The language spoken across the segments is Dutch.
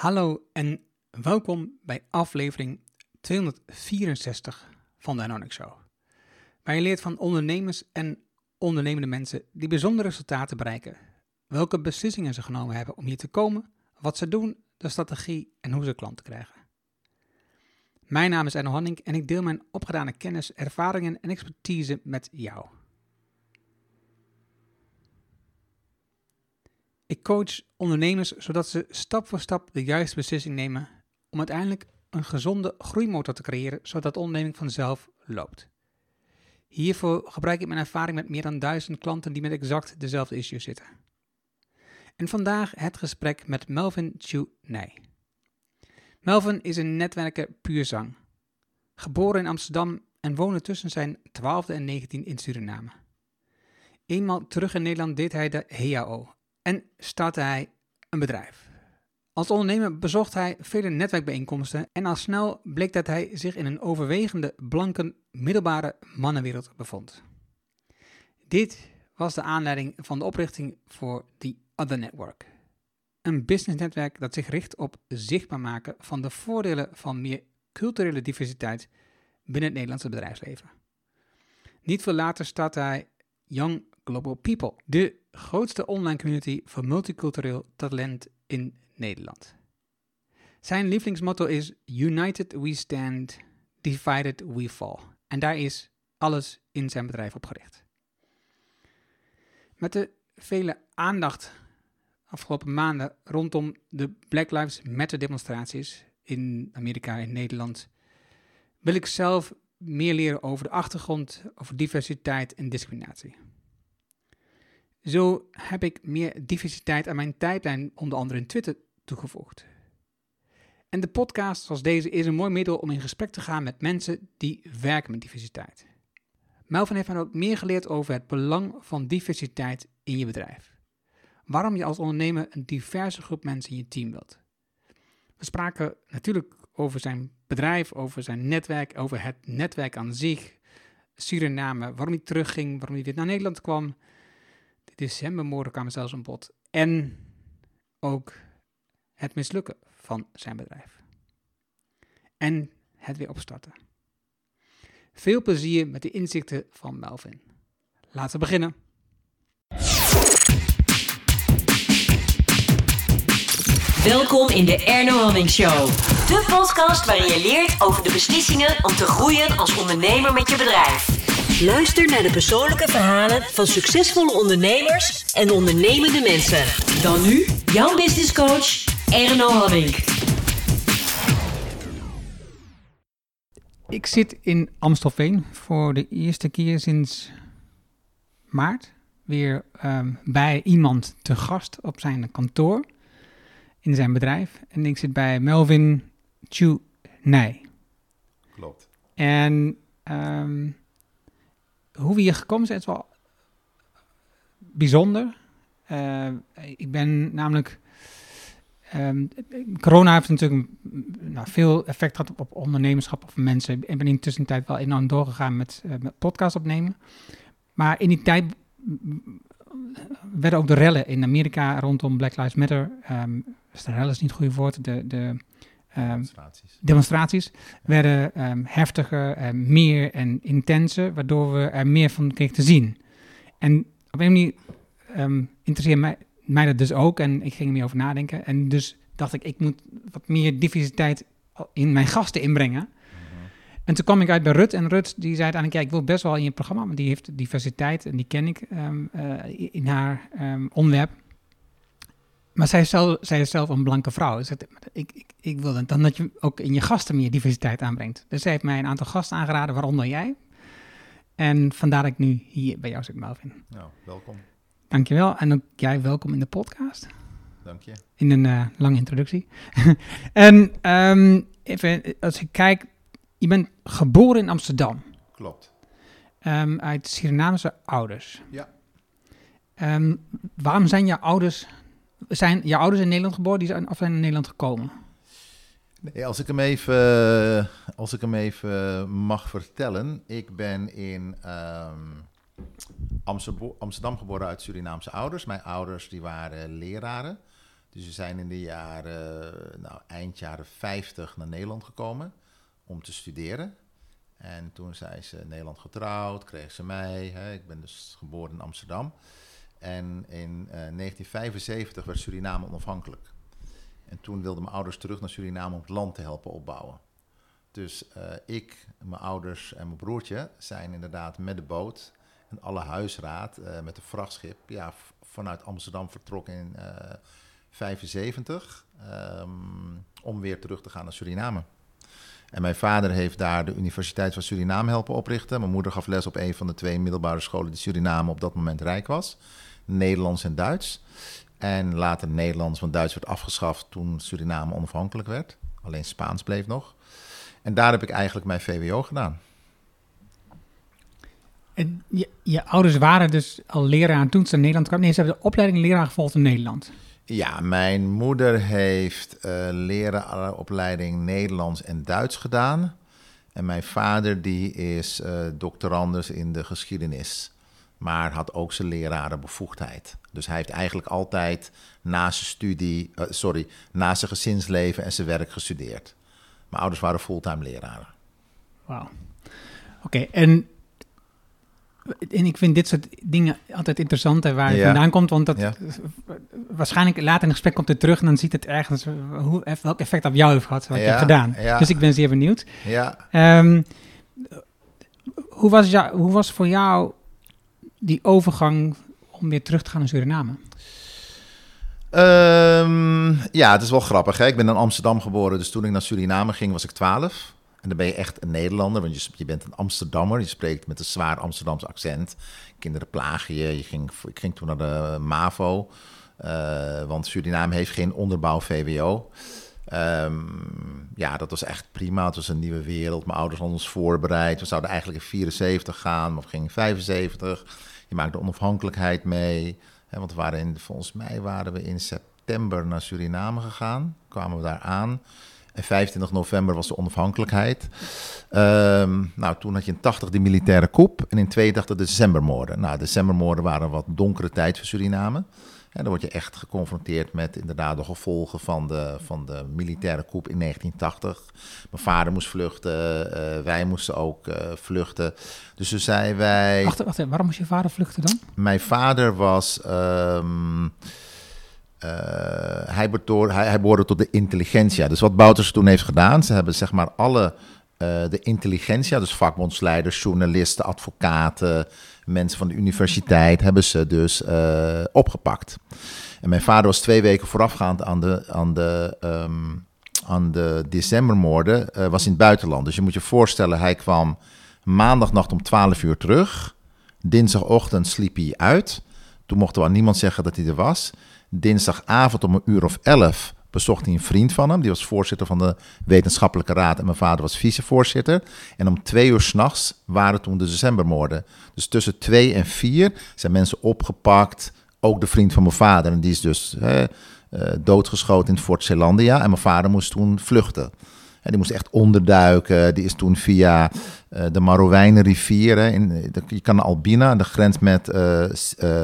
Hallo en welkom bij aflevering 264 van de Anonic Show. Waar je leert van ondernemers en ondernemende mensen die bijzondere resultaten bereiken. Welke beslissingen ze genomen hebben om hier te komen, wat ze doen, de strategie en hoe ze klanten krijgen. Mijn naam is Erno Hanning en ik deel mijn opgedane kennis, ervaringen en expertise met jou. Ik coach ondernemers zodat ze stap voor stap de juiste beslissing nemen om uiteindelijk een gezonde groeimotor te creëren, zodat de onderneming vanzelf loopt. Hiervoor gebruik ik mijn ervaring met meer dan duizend klanten die met exact dezelfde issues zitten. En vandaag het gesprek met Melvin Chu Nij. Melvin is een netwerker puur zang. Geboren in Amsterdam en woonde tussen zijn 12e en 19 in Suriname. Eenmaal terug in Nederland deed hij de HAO en startte hij een bedrijf. Als ondernemer bezocht hij vele netwerkbijeenkomsten en al snel bleek dat hij zich in een overwegende blanke middelbare mannenwereld bevond. Dit was de aanleiding van de oprichting voor The Other Network. Een businessnetwerk dat zich richt op zichtbaar maken van de voordelen van meer culturele diversiteit binnen het Nederlandse bedrijfsleven. Niet veel later startte hij Young Global People, de grootste online community voor multicultureel talent in Nederland. Zijn lievelingsmotto is United we stand, divided we fall. En daar is alles in zijn bedrijf op gericht. Met de vele aandacht afgelopen maanden rondom de Black Lives Matter demonstraties in Amerika en Nederland, wil ik zelf meer leren over de achtergrond, over diversiteit en discriminatie. Zo heb ik meer diversiteit aan mijn tijdlijn, onder andere in Twitter, toegevoegd. En de podcast zoals deze is een mooi middel om in gesprek te gaan met mensen die werken met diversiteit. Melvin heeft mij ook meer geleerd over het belang van diversiteit in je bedrijf. Waarom je als ondernemer een diverse groep mensen in je team wilt. We spraken natuurlijk over zijn bedrijf, over zijn netwerk, over het netwerk aan zich, Suriname, waarom hij terugging, waarom hij weer naar Nederland kwam. De decembermoorden kwamen zelfs aan bod. En ook het mislukken van zijn bedrijf. En het weer opstarten. Veel plezier met de inzichten van Melvin. Laten we beginnen. Welkom in de Erno Hamming Show. De podcast waarin je leert over de beslissingen om te groeien als ondernemer met je bedrijf. Luister naar de persoonlijke verhalen van succesvolle ondernemers en ondernemende mensen. Dan nu jouw business coach Erno Hamming. Ik zit in Amstelveen voor de eerste keer sinds maart weer um, bij iemand te gast op zijn kantoor in zijn bedrijf. En ik zit bij Melvin Chu Nij. Klopt. En um, hoe we hier gekomen zijn is wel bijzonder. Uh, ik ben namelijk. Um, corona heeft natuurlijk nou, veel effect gehad op, ondernemerschap of mensen. Ik ben in de tussentijd wel enorm doorgegaan met, uh, met podcast opnemen. Maar in die tijd werden ook de rellen in Amerika rondom Black Lives Matter. Um, de is niet het goede woord. De, de demonstraties. demonstraties werden um, heftiger, en meer en intenser, waardoor we er meer van kregen te zien. En op een manier um, interesseerde mij, mij dat dus ook en ik ging er meer over nadenken. En dus dacht ik, ik moet wat meer diversiteit in mijn gasten inbrengen. En toen kwam ik uit bij Rut en Rut die zei uiteindelijk, ja, ik wil best wel in je programma, want die heeft diversiteit en die ken ik um, uh, in haar onderwerp. Maar zij is, zelf, zij is zelf een blanke vrouw. Ik, ik, ik wil dan dat je ook in je gasten meer diversiteit aanbrengt. Dus zij heeft mij een aantal gasten aangeraden, waaronder jij. En vandaar dat ik nu hier bij jou zit, Melvin. Nou, welkom. Dankjewel. En ook jij welkom in de podcast. Dank je. In een uh, lange introductie. en um, even, als ik kijk, je bent geboren in Amsterdam. Klopt. Um, uit Surinamese ouders. Ja. Um, waarom zijn jouw ouders, zijn jouw ouders in Nederland geboren die zijn, of zijn in Nederland gekomen? Nee, als ik hem even, als ik hem even mag vertellen. Ik ben in um, Amsterdam geboren uit Surinaamse ouders. Mijn ouders die waren leraren. Dus ze zijn in de jaren, nou, eind jaren 50 naar Nederland gekomen om te studeren. En toen zijn ze in Nederland getrouwd, kreeg ze mij. Hè. Ik ben dus geboren in Amsterdam. En in eh, 1975 werd Suriname onafhankelijk. En toen wilden mijn ouders terug naar Suriname om het land te helpen opbouwen. Dus eh, ik, mijn ouders en mijn broertje zijn inderdaad met de boot en alle huisraad eh, met de vrachtschip ja, vanuit Amsterdam vertrokken in eh 75 ehm, om weer terug te gaan naar Suriname. En mijn vader heeft daar de Universiteit van Suriname helpen oprichten. Mijn moeder gaf les op een van de twee middelbare scholen die Suriname op dat moment rijk was. Nederlands en Duits. En later Nederlands, want Duits werd afgeschaft toen Suriname onafhankelijk werd. Alleen Spaans bleef nog. En daar heb ik eigenlijk mijn VWO gedaan. En je, je ouders waren dus al leraar toen ze naar Nederland kwamen. Nee, ze hebben de opleiding leraar gevolgd in Nederland. Ja, mijn moeder heeft eh leraaropleiding Nederlands en Duits gedaan. En mijn vader die is eh doctorandus in de geschiedenis. Maar had ook zijn lerarenbevoegdheid. Dus hij heeft eigenlijk altijd na zijn studie, eh, sorry, na zijn gezinsleven en zijn werk gestudeerd. Mijn ouders waren fulltime leraren. Wauw. Oké, en, en ik vind dit soort dingen altijd interessant hè, waar je Ja. vandaan komt. Want dat, Ja. waarschijnlijk later in het gesprek komt het terug en dan ziet het ergens hoe, welk effect op jou heeft gehad, wat je hebt gedaan. Dus ik ben zeer benieuwd. Ja, Ehm, hoe, was jou, hoe was voor jou die overgang om weer terug te gaan naar Suriname? Ehm, ja, het is wel grappig. Hè? Ik ben in Amsterdam geboren, dus toen ik naar Suriname ging was ik 12. En dan ben je echt een Nederlander, want je, je bent een Amsterdammer. Je spreekt met een zwaar Amsterdams accent. Kinderen plagen je. je ging, ik ging toen naar de MAVO, eh, want Suriname heeft geen onderbouw VWO. Ehm, ja, dat was echt prima. Het was een nieuwe wereld. Mijn ouders hadden ons voorbereid. We zouden eigenlijk in 74 gaan, maar we gingen in 75. Je maakt de onafhankelijkheid mee. Hè, want waren in, volgens mij waren we in september naar Suriname gegaan. Kwamen we daar aan. En 25 november was de onafhankelijkheid. Ehm, nou, toen had je in 80 de militaire coup en in 82 de decembermoorden. Nou, de decembermoorden waren een wat donkere tijd voor Suriname. En dan word je echt geconfronteerd met inderdaad de gevolgen van de, van de militaire coup in 1980. Mijn vader moest vluchten, eh, wij moesten ook eh, vluchten. Dus toen zei wij... Wacht, wacht, waarom moest je vader vluchten dan? Mijn vader was. ehm, eh, hij, behoorde, hij, hij behoorde tot de intelligentia. Dus wat Bouters toen heeft gedaan, ze hebben zeg maar alle eh, de intelligentia, dus vakbondsleiders, journalisten, advocaten, mensen van de universiteit, hebben ze dus eh, opgepakt. En mijn vader was twee weken voorafgaand aan de, aan de, ehm, aan de decembermoorden, eh, was in het buitenland. Dus je moet je voorstellen, hij kwam maandagnacht om 12 uur terug. Dinsdagochtend sliep hij uit. Toen mocht er aan niemand zeggen dat hij er was. Dinsdagavond om een uur of elf bezocht hij een vriend van hem. Die was voorzitter van de wetenschappelijke raad en mijn vader was vicevoorzitter. En om twee uur s'nachts waren toen de decembermoorden. Dus tussen twee en vier zijn mensen opgepakt. Ook de vriend van mijn vader. En die is dus eh, doodgeschoten in Fort Zeelandia. En mijn vader moest toen vluchten. Die moest echt onderduiken. Die is toen via eh, de Marowijnenrivier. In, de- je kan Albina, de grens met eh, eh,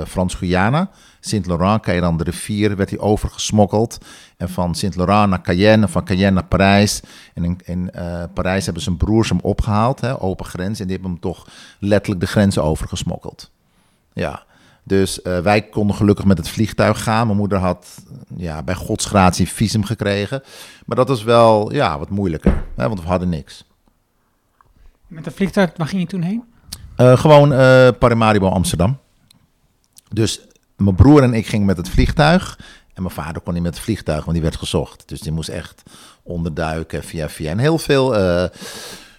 Frans-Guyana. Sint-Laurent kan je dan de rivier, werd hij overgesmokkeld. En van Sint-Laurent naar Cayenne, en van Cayenne naar Parijs. En in, eh, Parijs hebben zijn broers hem opgehaald, hè, open grens. En die hebben hem toch letterlijk de grens overgesmokkeld. Ja, dus eh, wij konden gelukkig met het vliegtuig gaan. Mijn moeder had ja, bij godsgratie visum gekregen. Maar dat was wel ja, wat moeilijker, hè, want we hadden niks. Met de vliegtuig, waar ging je toen heen? Eh, gewoon eh Paramaribo Amsterdam. Dus mijn broer en ik gingen met het vliegtuig. En mijn vader kon niet met het vliegtuig, want die werd gezocht. Dus die moest echt onderduiken via via. En heel veel...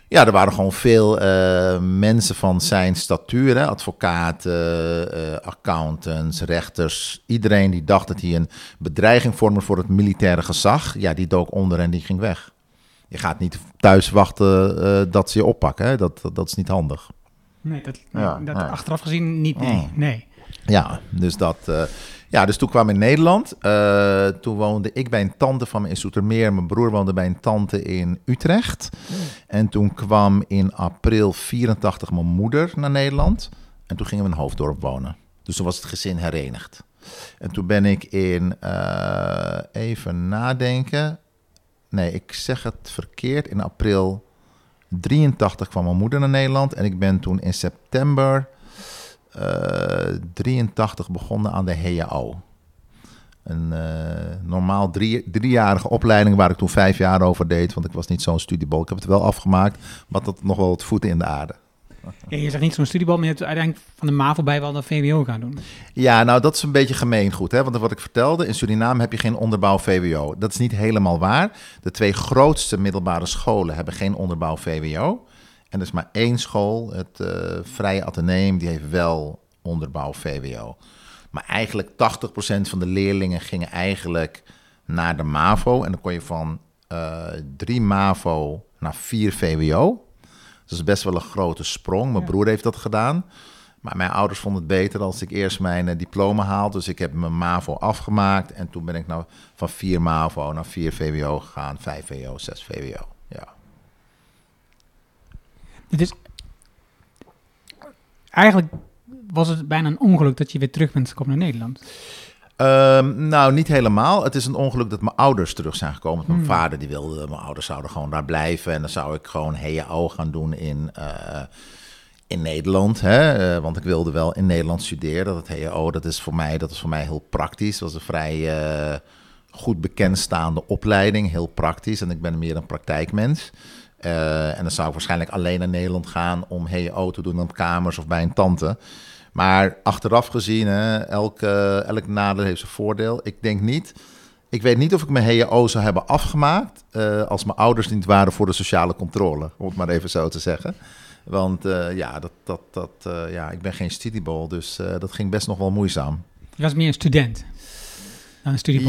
ja, er waren gewoon veel eh, mensen van zijn statuur. Hè? Advocaten, eh, accountants, rechters. Iedereen die dacht dat hij een bedreiging vormde voor het militaire gezag. Ja, die dook onder en die ging weg. Je gaat niet thuis wachten eh, dat ze je oppakken. Hè? Dat, dat, dat is niet handig. Nee, dat, Ja, dat achteraf gezien niet. Nee. Mm. nee. Ja, dus dat. Ja, dus toen kwam ik in Nederland. Eh, toen woonde ik bij een tante van me in Soetermeer. Mijn broer woonde bij een tante in Utrecht. En toen kwam in april 84 mijn moeder naar Nederland. En toen gingen we in Hoofddorp wonen. Dus toen was het gezin herenigd. En toen ben ik in, eh, even nadenken. Nee, ik zeg het verkeerd. In april 83 kwam mijn moeder naar Nederland. En ik ben toen in september eh 83 begonnen aan de HAO. Een eh, normaal drie, driejarige opleiding waar ik toen vijf jaar over deed. Want ik was niet zo'n studiebol. Ik heb het wel afgemaakt, maar dat nog wel wat voeten in de aarde. Ja, je zegt niet zo'n studiebal, maar je hebt uiteindelijk van de MAVO bij wel de VWO gaan doen. Ja, nou dat is een beetje gemeengoed. Hè? Want wat ik vertelde, in Suriname heb je geen onderbouw VWO. Dat is niet helemaal waar. De twee grootste middelbare scholen hebben geen onderbouw VWO. En er is maar één school, het eh, Vrije Atheneum, die heeft wel onderbouw VWO. Maar eigenlijk 80% van de leerlingen gingen eigenlijk naar de MAVO. En dan kon je van eh, drie MAVO naar vier VWO. Dat is best wel een grote sprong. Mijn Ja. broer heeft dat gedaan. Maar mijn ouders vonden het beter als ik eerst mijn eh, diploma haalde. Dus ik heb mijn MAVO afgemaakt. En toen ben ik nou van vier MAVO naar vier VWO gegaan. Vijf VWO, zes VWO. Het is... Eigenlijk was het bijna een ongeluk dat je weer terug bent gekomen naar Nederland. Ehm, nou, niet helemaal. Het is een ongeluk dat mijn ouders terug zijn gekomen. Mijn Hmm. vader die wilde, mijn ouders zouden gewoon daar blijven. En dan zou ik gewoon HAO gaan doen in, eh, in Nederland. Hè? Eh, want ik wilde wel in Nederland studeren. Dat HAO, dat is voor mij, dat is voor mij heel praktisch. Dat was een vrij eh, goed bekendstaande opleiding. Heel praktisch. En ik ben meer een praktijkmens. Eh, en dan zou ik waarschijnlijk alleen naar Nederland gaan om HAO te doen op kamers of bij een tante. Maar achteraf gezien, elk, eh, elk nadeel heeft zijn voordeel. Ik denk niet. Ik weet niet of ik mijn HAO zou hebben afgemaakt. eh, als mijn ouders niet waren voor de sociale controle. Om het maar even zo te zeggen. Want ja, dat, dat, dat, ja, ik ben geen studiebol. Dus dat ging best nog wel moeizaam. Je was meer een student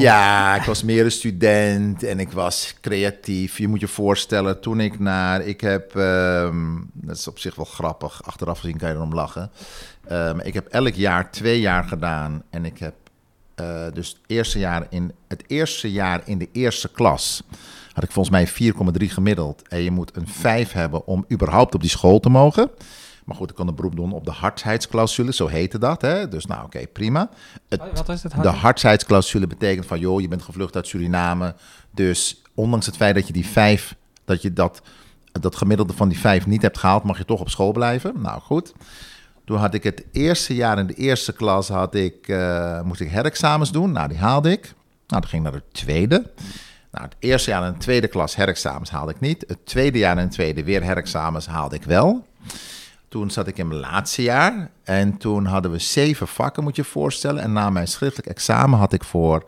Ja, ik was meer een student en ik was creatief. Je moet je voorstellen, toen ik naar... Ik heb, ehm, dat is op zich wel grappig, achteraf gezien kan je erom lachen. Ehm, ik heb elk jaar twee jaar gedaan en ik heb eh, dus het eerste, jaar in, het eerste jaar in de eerste klas... had ik volgens mij 4,3 gemiddeld. En je moet een 5 hebben om überhaupt op die school te mogen... Maar goed, ik kon een beroep doen op de hardheidsclausule, zo heette dat. Hè? Dus nou, oké, prima. Het, Wat- is het? de hardheidsclausule betekent van, joh, je bent gevlucht uit Suriname. Dus ondanks het feit dat je die vijf, dat je dat, dat gemiddelde van die vijf niet hebt gehaald, mag je toch op school blijven. Nou goed. Toen had ik het eerste jaar in de eerste klas, had ik, eh, moest ik herexamens doen. Nou, die haalde ik. Nou, dan ging naar de tweede. Nou, het eerste jaar in de tweede klas herexamens haalde ik niet. Het tweede jaar in de tweede weer herexamens haalde ik wel. Toen zat ik in mijn laatste jaar en toen hadden we zeven vakken, moet je je voorstellen. En na mijn schriftelijk examen had ik voor,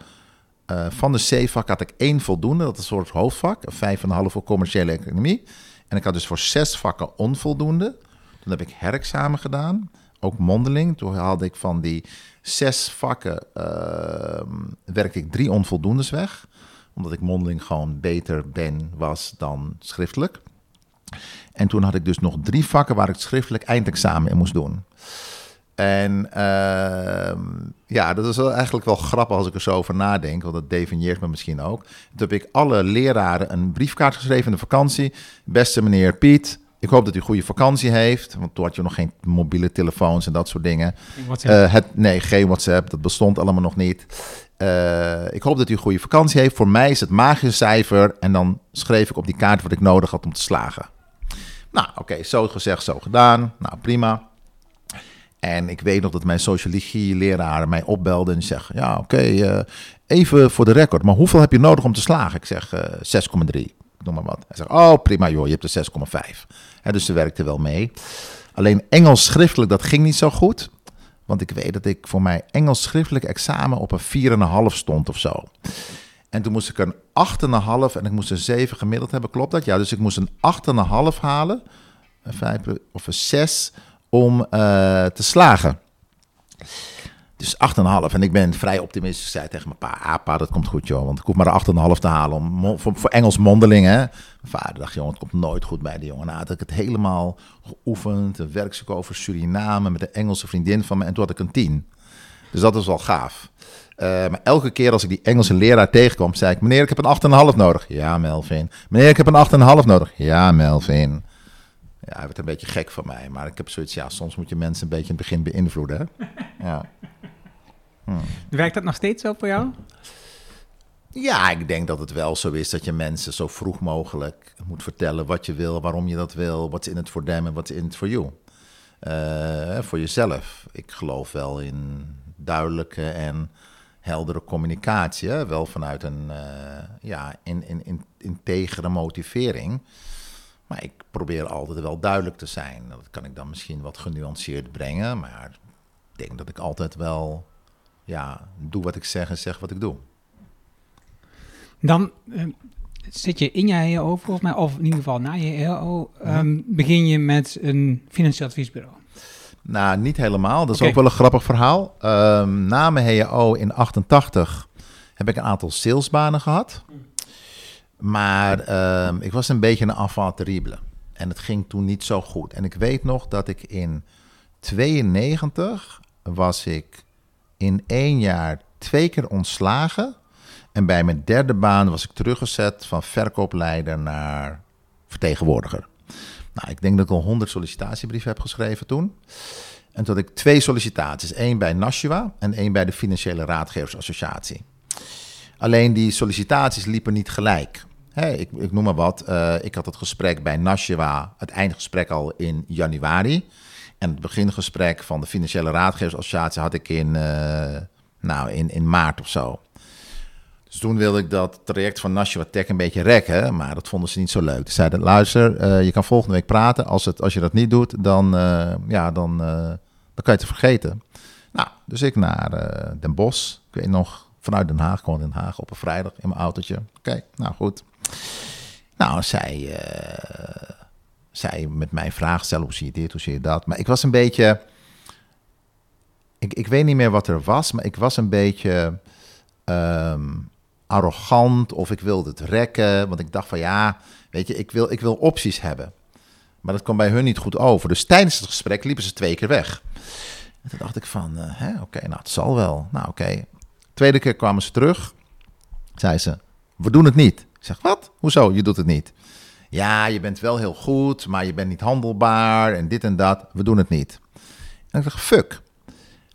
eh, van de zeven vakken had ik één voldoende, dat is een soort hoofdvak, een vijf en een half voor commerciële economie. En ik had dus voor zes vakken onvoldoende. Toen heb ik herexamen gedaan, ook mondeling. Toen haalde ik van die zes vakken, ehm, werkte ik drie onvoldoendes weg. Omdat ik mondeling gewoon beter ben, was dan schriftelijk. En toen had ik dus nog drie vakken waar ik het schriftelijk eindexamen in moest doen. En ehm, ja, dat is wel eigenlijk wel grappig als ik er zo over nadenk, want dat definieert me misschien ook. Toen heb ik alle leraren een briefkaart geschreven in de vakantie. Beste meneer Piet, ik hoop dat u een goede vakantie heeft, want toen had je nog geen mobiele telefoons en dat soort dingen. WhatsApp. Eh, het, nee, geen WhatsApp, dat bestond allemaal nog niet. Eh, ik hoop dat u een goede vakantie heeft. Voor mij is het magische cijfer. En dan schreef ik op die kaart wat ik nodig had om te slagen. Nou, oké, zo gezegd, zo gedaan. Nou, prima. En ik weet nog dat mijn sociologie-leraar mij opbelde en zegt: Ja, oké, eh, even voor de record, maar hoeveel heb je nodig om te slagen? Ik zeg eh 6,3. Ik Noem maar wat. Hij zegt: Oh, prima, joh, je hebt er 6,5. Hè, dus ze werkte wel mee. Alleen Engels schriftelijk, dat ging niet zo goed. Want ik weet dat ik voor mijn Engels schriftelijk examen op een 4,5 stond of zo. En toen moest ik een 8,5 en ik moest een 7 gemiddeld hebben. Klopt dat? Ja, dus ik moest een 8,5 halen. Een 5 of een 6 om eh, te slagen. Dus 8,5. En ik ben vrij optimistisch. Ik zei tegen mijn pa, ah pa, dat komt goed joh. Want ik hoef maar een 8,5 te halen om, voor, Engels mondeling. Hè. Mijn vader dacht, jongen, het komt nooit goed bij de jongen. Nou, had ik het helemaal geoefend. Een werkstuk over Suriname met een Engelse vriendin van me. En toen had ik een 10. Dus dat was wel gaaf. Eh, maar elke keer als ik die Engelse leraar tegenkwam, zei ik: Meneer, ik heb een 8,5 nodig. Ja, Melvin. Meneer, ik heb een 8,5 nodig. Ja, Melvin. Ja, hij werd een beetje gek van mij. Maar ik heb zoiets, ja, soms moet je mensen een beetje in het begin beïnvloeden. Hè? Ja. Werkt dat nog steeds zo voor jou? Ja, ik denk dat het wel zo is dat je mensen zo vroeg mogelijk moet vertellen wat je wil, waarom je dat wil, what's in it for them en what's in it for you. Eh, voor jezelf. Ik geloof wel in duidelijke en heldere communicatie. Wel vanuit een uh, ja, in, in, in, integere motivering. Maar ik probeer altijd wel duidelijk te zijn. Dat kan ik dan misschien wat genuanceerd brengen. Maar ik denk dat ik altijd wel ja, doe wat ik zeg en zeg wat ik doe. Dan uh, zit je in je HEO volgens mij, of in ieder geval na je HEO, um, begin je met een financieel adviesbureau. Nou, niet helemaal. Dat is ook wel een grappig verhaal. Um, na mijn HEO in 88 heb ik een aantal salesbanen gehad. Maar um, ik was een beetje een enfant terrible. En het ging toen niet zo goed. En ik weet nog dat ik in 92 was ik in één jaar twee keer ontslagen. En bij mijn derde baan was ik teruggezet van verkoopleider naar vertegenwoordiger. Nou, ik denk dat ik al 100 sollicitatiebrieven heb geschreven toen. En toen had ik twee sollicitaties. één bij Nashua en één bij de Financiële Raadgeversassociatie. Alleen die sollicitaties liepen niet gelijk. ik, ik, noem maar wat. Uh, ik had het gesprek bij Nashua, het eindgesprek al in januari. En het begingesprek van de Financiële Raadgeversassociatie had ik in, uh, nou, in, in maart of zo. Dus toen wilde ik dat traject van Nashua Tech een beetje rekken, maar dat vonden ze niet zo leuk. Ze zeiden, luister, uh, je kan volgende week praten. Als, het, als je dat niet doet, dan, uh, ja, dan, uh, dan kan je het vergeten. Nou, dus ik naar Den Bosch. Ik weet nog, vanuit Den Haag, gewoon Den Haag op een vrijdag in mijn autootje. Oké, nou goed. Nou, zij, zij met mij vragen stellen, hoe zie je dit, hoe zie je dat? Maar ik was een beetje... Ik, ik weet niet meer wat er was, maar ik was een beetje... Um, arrogant of ik wilde het rekken. Want ik dacht van ja, weet je, ik wil, ik wil opties hebben. Maar dat kwam bij hun niet goed over. Dus tijdens het gesprek liepen ze twee keer weg. En toen dacht ik van, uh, oké, nou het zal wel. Nou oké. Tweede keer kwamen ze terug. Zei ze, we doen het niet. Ik zeg, wat? Hoezo, je doet het niet? Ja, je bent wel heel goed, maar je bent niet handelbaar en dit en dat. We doen het niet. En ik dacht, fuck.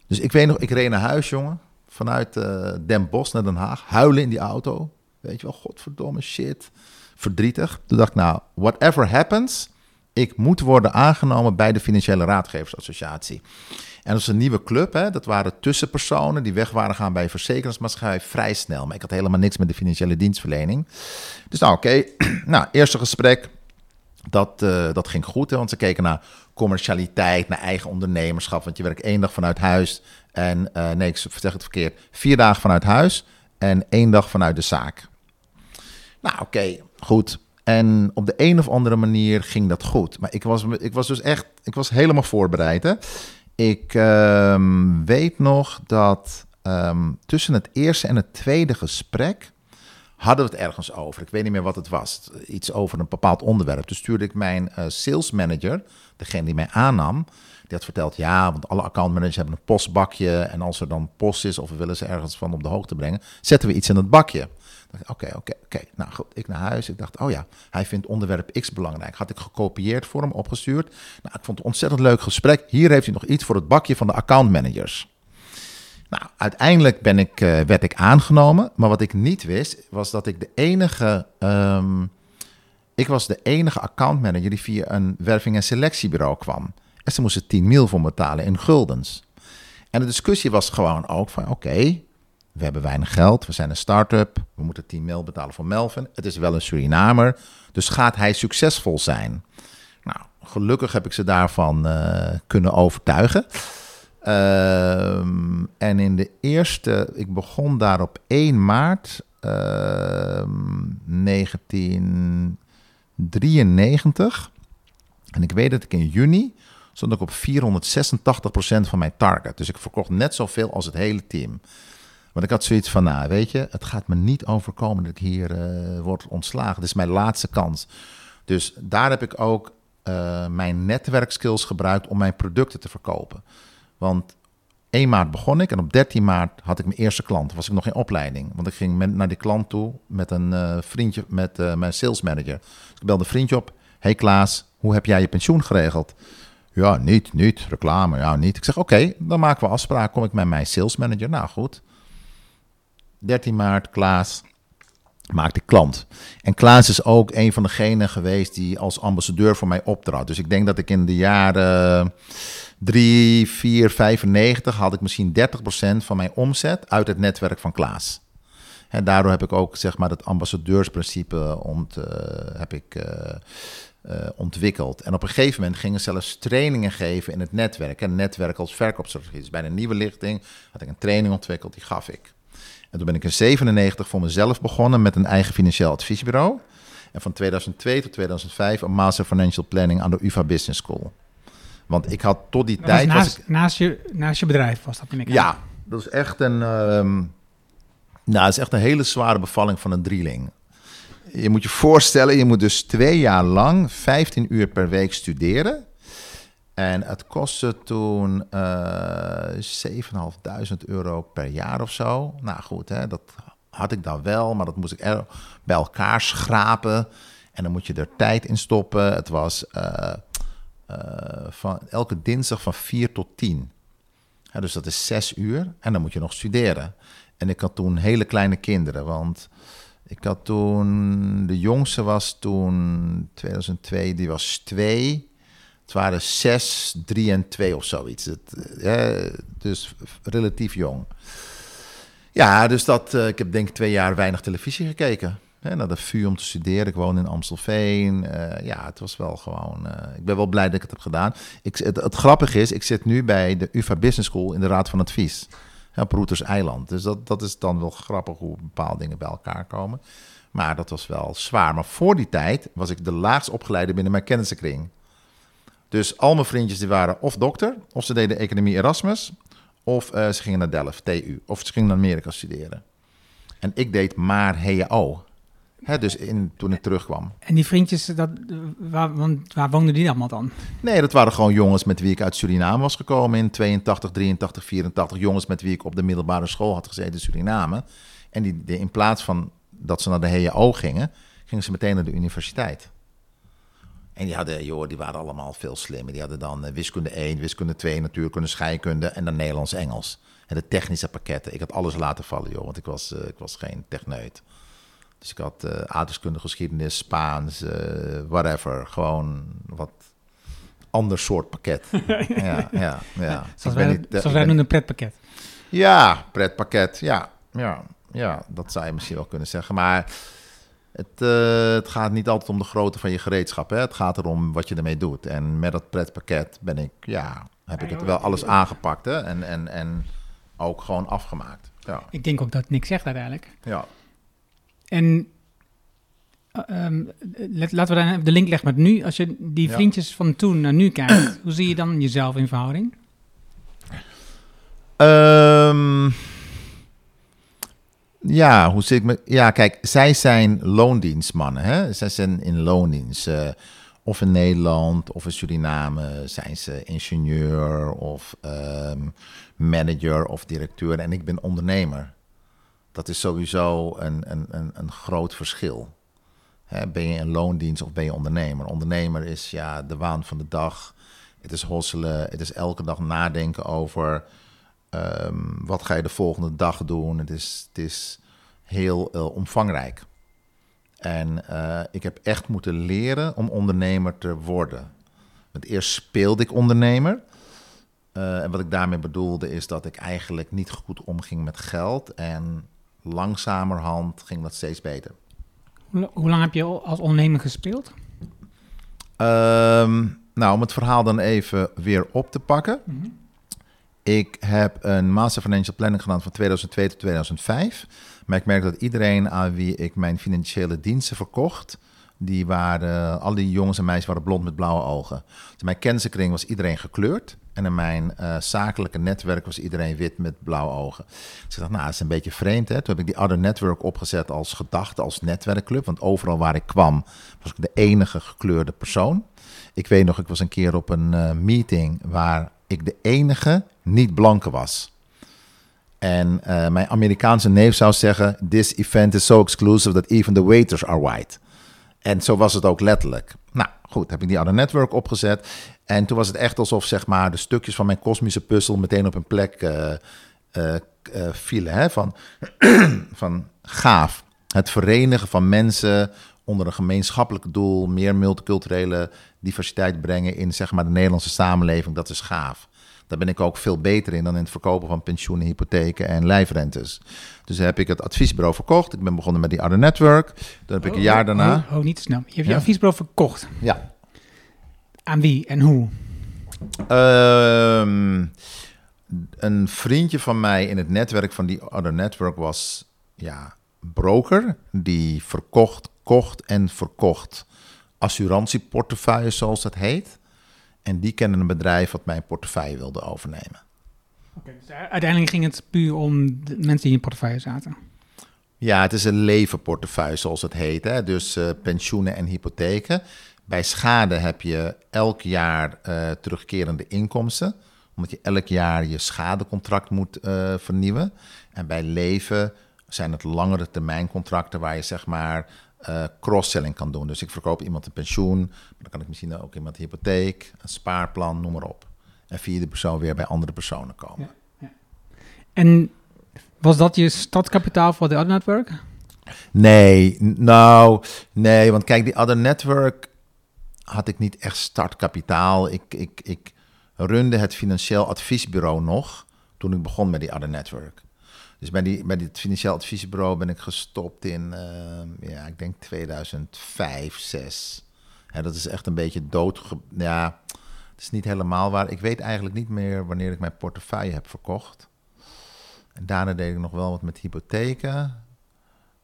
Dus ik weet nog, ik reed naar huis, jongen vanuit uh, Den Bosch naar Den Haag. Huilen in die auto. Weet je wel, godverdomme shit. Verdrietig. Toen dacht ik, nou, whatever happens, ik moet worden aangenomen bij de Financiële Raadgeversassociatie. En dat is een nieuwe club, hè? dat waren tussenpersonen die weg waren gaan bij een verzekeringsmaatschappij vrij snel. Maar ik had helemaal niks met de financiële dienstverlening. Dus nou, oké. nou, eerste gesprek, dat, uh, dat ging goed, hè, want ze keken naar commercialiteit, naar eigen ondernemerschap. Want je werkt één dag vanuit huis en uh, nee, ik zeg het verkeerd. Vier dagen vanuit huis en één dag vanuit de zaak. Nou, oké, goed. En op de een of andere manier ging dat goed. Maar ik was, ik was dus echt, ik was helemaal voorbereid. Hè? Ik um, weet nog dat um, tussen het eerste en het tweede gesprek hadden we het ergens over. Ik weet niet meer wat het was. Iets over een bepaald onderwerp. Dus stuurde ik mijn uh, sales manager, degene die mij aannam, die had verteld, ja, want alle accountmanagers hebben een postbakje. En als er dan post is of we willen ze ergens van op de hoogte brengen, zetten we iets in het bakje. Oké, oké, oké. Nou goed, ik naar huis. Ik dacht, oh ja, hij vindt onderwerp X belangrijk. Had ik gekopieerd voor hem, opgestuurd. Nou, ik vond het een ontzettend leuk gesprek. Hier heeft hij nog iets voor het bakje van de accountmanagers. Nou, uiteindelijk ben ik, uh, werd ik aangenomen. Maar wat ik niet wist, was dat ik de enige... Um, ik was de enige accountmanager die via een werving- en selectiebureau kwam. En ze moesten 10 mil voor betalen in guldens. En de discussie was gewoon ook van, oké, we hebben weinig geld, we zijn een start-up, we moeten 10 mil betalen voor Melvin. Het is wel een Surinamer, dus gaat hij succesvol zijn? Nou, gelukkig heb ik ze daarvan uh, kunnen overtuigen. Uh, en in de eerste, ik begon daar op 1 maart uh, 1993. En ik weet dat ik in juni stond ik op 486% van mijn target. Dus ik verkocht net zoveel als het hele team. Want ik had zoiets van, nou weet je, het gaat me niet overkomen dat ik hier uh, word ontslagen. Dit is mijn laatste kans. Dus daar heb ik ook uh, mijn netwerkskills gebruikt om mijn producten te verkopen. Want 1 maart begon ik en op 13 maart had ik mijn eerste klant. Was ik nog in opleiding. Want ik ging met, naar die klant toe met een uh, vriendje, met mijn sales manager. Dus ik belde een vriendje op. Hey Klaas, hoe heb jij je pensioen geregeld? Ja, niet, niet. Reclame, ja, niet. Ik zeg, oké, dan maken we afspraak. Kom ik met mijn sales manager. Nou, goed. 13 maart, Klaas maakte klant. En Klaas is ook een van degenen geweest die als ambassadeur voor mij optrad. Dus ik denk dat ik in de jaren 3, 4, 95 had ik misschien 30% van mijn omzet uit het netwerk van Klaas. En daardoor heb ik ook zeg maar het ambassadeursprincipe ont, uh, heb ik, uh, uh, ontwikkeld. En op een gegeven moment gingen zelfs trainingen geven in het netwerk. En netwerk als verkoopstrategie. Dus bij een nieuwe lichting had ik een training ontwikkeld, die gaf ik. En toen ben ik in 97 voor mezelf begonnen met een eigen financieel adviesbureau. En van 2002 tot 2005 een Master Financial Planning aan de UvA Business School. Want ik had tot die Dat tijd... was was naast, ik- naast, je, naast je bedrijf was dat, in ik. ja, dat is echt een... ehm, nou, het is echt een hele zware bevalling van een drieling. Je moet je voorstellen, je moet dus twee jaar lang 15 uur per week studeren. En het kostte toen eh 7.500 euro per jaar of zo. Nou goed, hè, dat had ik dan wel, maar dat moest ik er bij elkaar schrapen. En dan moet je er tijd in stoppen. Het was eh, van elke dinsdag van 4 tot 10. Ja, dus dat is zes uur en dan moet je nog studeren. En ik had toen hele kleine kinderen, want ik had toen, de jongste was toen 2002, die was twee. Het waren zes, drie en twee of zoiets. Eh, dus relatief jong. Ja, dus dat, eh, ik heb denk ik twee jaar weinig televisie gekeken. Hè, naar de VU om te studeren. Ik woon in Amstelveen. Eh, ja, het was wel gewoon... eh, ik ben wel blij dat ik het heb gedaan. Ik, het, grappige is, ik zit nu bij de UvA Business School in de Raad van Advies. Op Roeters Eiland. Dus dat, dat is dan wel grappig hoe bepaalde dingen bij elkaar komen. Maar dat was wel zwaar. Maar voor die tijd was ik de laagst opgeleide binnen mijn kennissenkring. Dus al mijn vriendjes die waren of dokter, of ze deden economie Erasmus, of eh, ze gingen naar Delft, TU, of ze gingen naar Amerika studeren. En ik deed maar HAO. Hè, dus in, toen ik terugkwam. En die vriendjes, dat, waar, want, waar woonden die allemaal dan? Nee, dat waren gewoon jongens met wie ik uit Suriname was gekomen in 82, 83, 84. Jongens met wie ik op de middelbare school had gezeten in Suriname. En die, die in plaats van dat ze naar de HAO gingen, gingen ze meteen naar de universiteit. En die hadden, joh, die waren allemaal veel slimmer. Die hadden dan eh, wiskunde 1, wiskunde 2, natuurkunde, scheikunde en dan Nederlands-Engels. En de technische pakketten. Ik had alles laten vallen, joh, want ik was, eh, ik was geen techneut. Dus ik had aardrijkskunde, geschiedenis, Spaans, eh, whatever. Gewoon wat ander soort pakket. ja, ja, ja. Zoals wij, niet, zoals wij noemen een pretpakket. ja, pretpakket. Ja, ja, ja, dat zou je misschien wel kunnen zeggen. Maar het, eh, het gaat niet altijd om de grootte van je gereedschap. Hè? Het gaat erom wat je ermee doet. En met dat pretpakket ben ik, ja, heb ik het wel alles aangepakt. Hè? En, en, en ook gewoon afgemaakt. Ja, Ik denk ook dat het niks zegt uiteindelijk. ja. En let- laten we dan de link leggen met nu. Als je die Ja. vriendjes van toen naar nu kijkt, hoe zie je dan jezelf in verhouding? Ehm, ja, hoe zit ik me? Ja, kijk, zij zijn loondienstmannen. Hè? Zij zijn in loondienst. eh, of in Nederland of in Suriname zijn ze ingenieur of ehm, manager of directeur. En ik ben ondernemer. Dat is sowieso een, een, een, een groot verschil. Ben je in loondienst of ben je ondernemer? Ondernemer is ja, de waan van de dag. Het is hosselen. Het is elke dag nadenken over ehm, wat ga je de volgende dag doen. Het is, het is heel eh, omvangrijk. En eh, ik heb echt moeten leren om ondernemer te worden. Want eerst speelde ik ondernemer. Eh, en wat ik daarmee bedoelde is dat ik eigenlijk niet goed omging met geld. En langzamerhand ging dat steeds beter. Hoe, lang heb je als ondernemer gespeeld? Ehm, nou, om het verhaal dan even weer op te pakken. Ik heb een Master Financial Planning gedaan van 2002 tot 2005. Maar ik merk dat iedereen aan wie ik mijn financiële diensten verkocht... die waren, al die jongens en meisjes waren blond met blauwe ogen. In mijn kennissenkring was iedereen gekleurd. En in mijn eh, zakelijke netwerk was iedereen wit met blauwe ogen. Dus ik dacht, nou, dat is een beetje vreemd. Hè? Toen heb ik die Other Network opgezet als gedachte, als netwerkclub. Want overal waar ik kwam, was ik de enige gekleurde persoon. Ik weet nog, ik was een keer op een eh, meeting waar ik de enige niet-blanke was. En eh, mijn Amerikaanse neef zou zeggen: This event is so exclusive that even the waiters are white. En zo was het ook letterlijk. Nou, goed, heb ik die Other Network opgezet. En toen was het echt alsof zeg maar, de stukjes van mijn kosmische puzzel meteen op een plek eh, eh, eh, vielen. Hè? Van, van gaaf. Het verenigen van mensen onder een gemeenschappelijk doel, meer multiculturele diversiteit brengen in zeg maar, de Nederlandse samenleving, dat is gaaf. Daar ben ik ook veel beter in dan in het verkopen van pensioenen, hypotheken en lijfrentes. Dus heb ik het adviesbureau verkocht. Ik ben begonnen met die Other Network. Dan heb ik een jaar daarna. Oh, oh, niet te snel. Je hebt Ja. je adviesbureau verkocht. Ja. Aan wie en hoe? Ehm, een vriendje van mij in het netwerk van die Other Network was ja, broker. Die verkocht, kocht en verkocht assurantieportefeuilles, zoals dat heet. En die kende een bedrijf wat mijn portefeuille wilde overnemen. Dus uiteindelijk ging het puur om de mensen die in je portefeuille zaten. Ja, het is een levenportefeuille, zoals het heet. Hè? Dus eh, pensioenen en hypotheken. Bij schade heb je elk jaar eh, terugkerende inkomsten, omdat je elk jaar je schadecontract moet eh, vernieuwen. En bij leven zijn het langere termijn contracten waar je zeg maar eh, cross-selling kan doen. Dus ik verkoop iemand een pensioen, maar dan kan ik misschien ook iemand een hypotheek, een spaarplan, noem maar op. En via de persoon weer bij andere personen komen. En was dat je startkapitaal voor de Other Network? Nee, nou, nee, want kijk, die Other Network had ik niet echt startkapitaal. Ik, ik, ik runde het financieel adviesbureau nog toen ik begon met die Other Network. Dus bij, die, bij dit financieel adviesbureau ben ik gestopt in, eh, ja, ik denk 2005, 6. Hè, dat is echt een beetje dood. Ja, het is niet helemaal waar. Ik weet eigenlijk niet meer wanneer ik mijn portefeuille heb verkocht. En daarna deed ik nog wel wat met hypotheken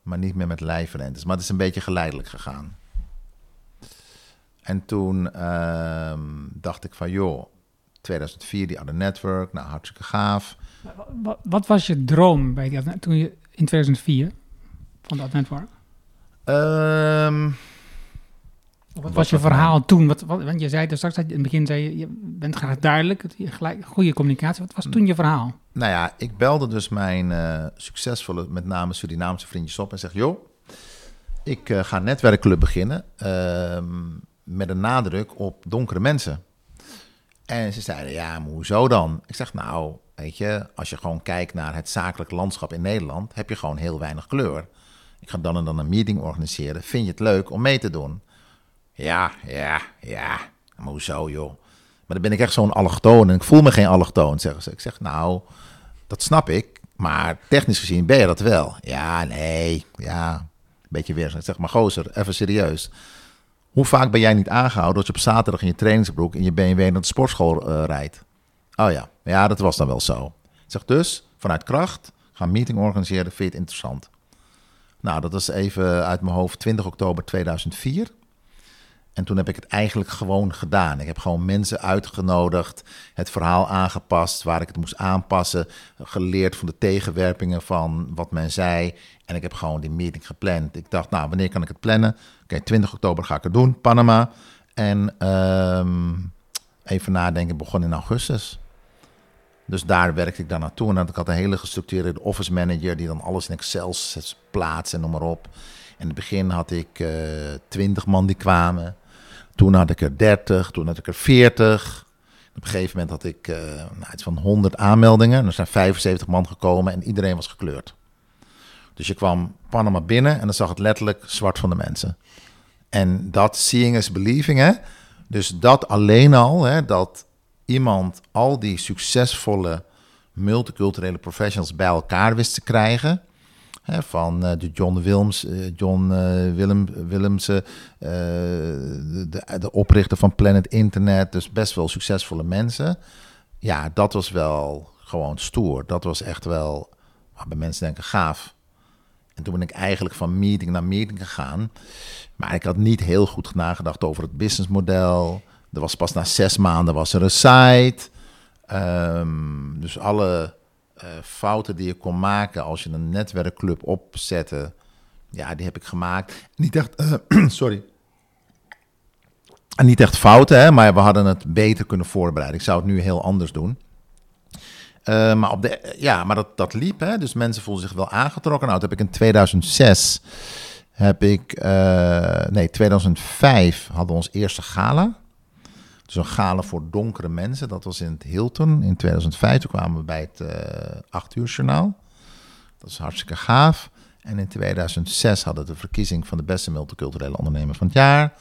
maar niet meer met lijfrentes. Maar het is een beetje geleidelijk gegaan. En toen ehm, dacht ik van, joh, 2004 die Other Network, nou hartstikke gaaf. Wat, wat was je droom bij die, toen je in 2004 van dat network? Ehm, Wat Wat was je mijn- verhaal toen? Wat, wat, want je zei er straks, in het begin zei je, je bent graag duidelijk, gelijk, goede communicatie. Wat was toen je verhaal? nou ja, ik belde dus mijn eh, succesvolle, met name Surinaamse vriendjes op en zeg, joh, ik eh, ga een netwerkclub beginnen ehm, met een nadruk op donkere mensen. En ze zeiden, ja, maar hoezo dan? Ik zeg, nou, weet je, als je gewoon kijkt naar het zakelijk landschap in Nederland, heb je gewoon heel weinig kleur. Ik ga dan en dan een meeting organiseren. Vind je het leuk om mee te doen? Ja, ja, ja. Maar hoezo, joh? Maar dan ben ik echt zo'n allochtoon en ik voel me geen allochtoon, zeggen ze. Ik zeg, nou, dat snap ik, maar technisch gezien ben je dat wel. Ja, nee, ja, beetje weer. Zeg, maar gozer, even serieus. Hoe vaak ben jij niet aangehouden dat je op zaterdag in je trainingsbroek in je BMW naar de sportschool eh, rijdt? Oh ja, ja, dat was dan wel zo. Zeg dus, vanuit kracht, ga een meeting organiseren, vind je het interessant? Nou, dat was even uit mijn hoofd 20 oktober 2004. En toen heb ik het eigenlijk gewoon gedaan. Ik heb gewoon mensen uitgenodigd, het verhaal aangepast waar ik het moest aanpassen, geleerd van de tegenwerpingen van wat men zei. En ik heb gewoon die meeting gepland. Ik dacht, nou, wanneer kan ik het plannen? Oké, 20 oktober ga ik het doen, Panama. En ehm, even nadenken, begon in augustus. Dus daar werkte ik dan naartoe. En dan had ik had een hele gestructureerde office manager die dan alles in Excel plaatst en noem maar op. In het begin had ik eh 20 man die kwamen. Toen had ik er 30, toen had ik er 40. Op een gegeven moment had ik eh nou, iets van 100 aanmeldingen. En er zijn 75 man gekomen en iedereen was gekleurd. Dus je kwam Panama binnen en dan zag het letterlijk zwart van de mensen. En dat seeing is believing, hè. Dus dat alleen al, hè, dat iemand al die succesvolle multiculturele professionals bij elkaar wist te krijgen. Van eh, de John Wilms, eh, John eh, Willem, Willemsen, de, de, de oprichter van Planet Internet, dus best wel succesvolle mensen. Ja, dat was wel gewoon stoer. Dat was echt wel, waarbij mensen denken, gaaf. En toen ben ik eigenlijk van meeting naar meeting gegaan. Maar ik had niet heel goed nagedacht over het businessmodel. Er was pas na zes maanden was er een site. Ehm, dus alle eh, fouten die je kon maken als je een netwerkclub opzette, ja, die heb ik gemaakt. Niet echt, eh, sorry. Niet echt fouten, hè, maar we hadden het beter kunnen voorbereiden. Ik zou het nu heel anders doen. Eh, maar op de, ja, maar dat, dat liep, hè. Dus mensen voelden zich wel aangetrokken. Nou, dat heb ik in 2006 heb ik, nee, 2005 hadden ons eerste gala. Dus een voor donkere mensen. Dat was in het Hilton in 2005. Toen kwamen we bij het uh, 8 uur journaal. Dat is hartstikke gaaf. En in 2006 hadden we de verkiezing van de beste multiculturele ondernemer van het jaar.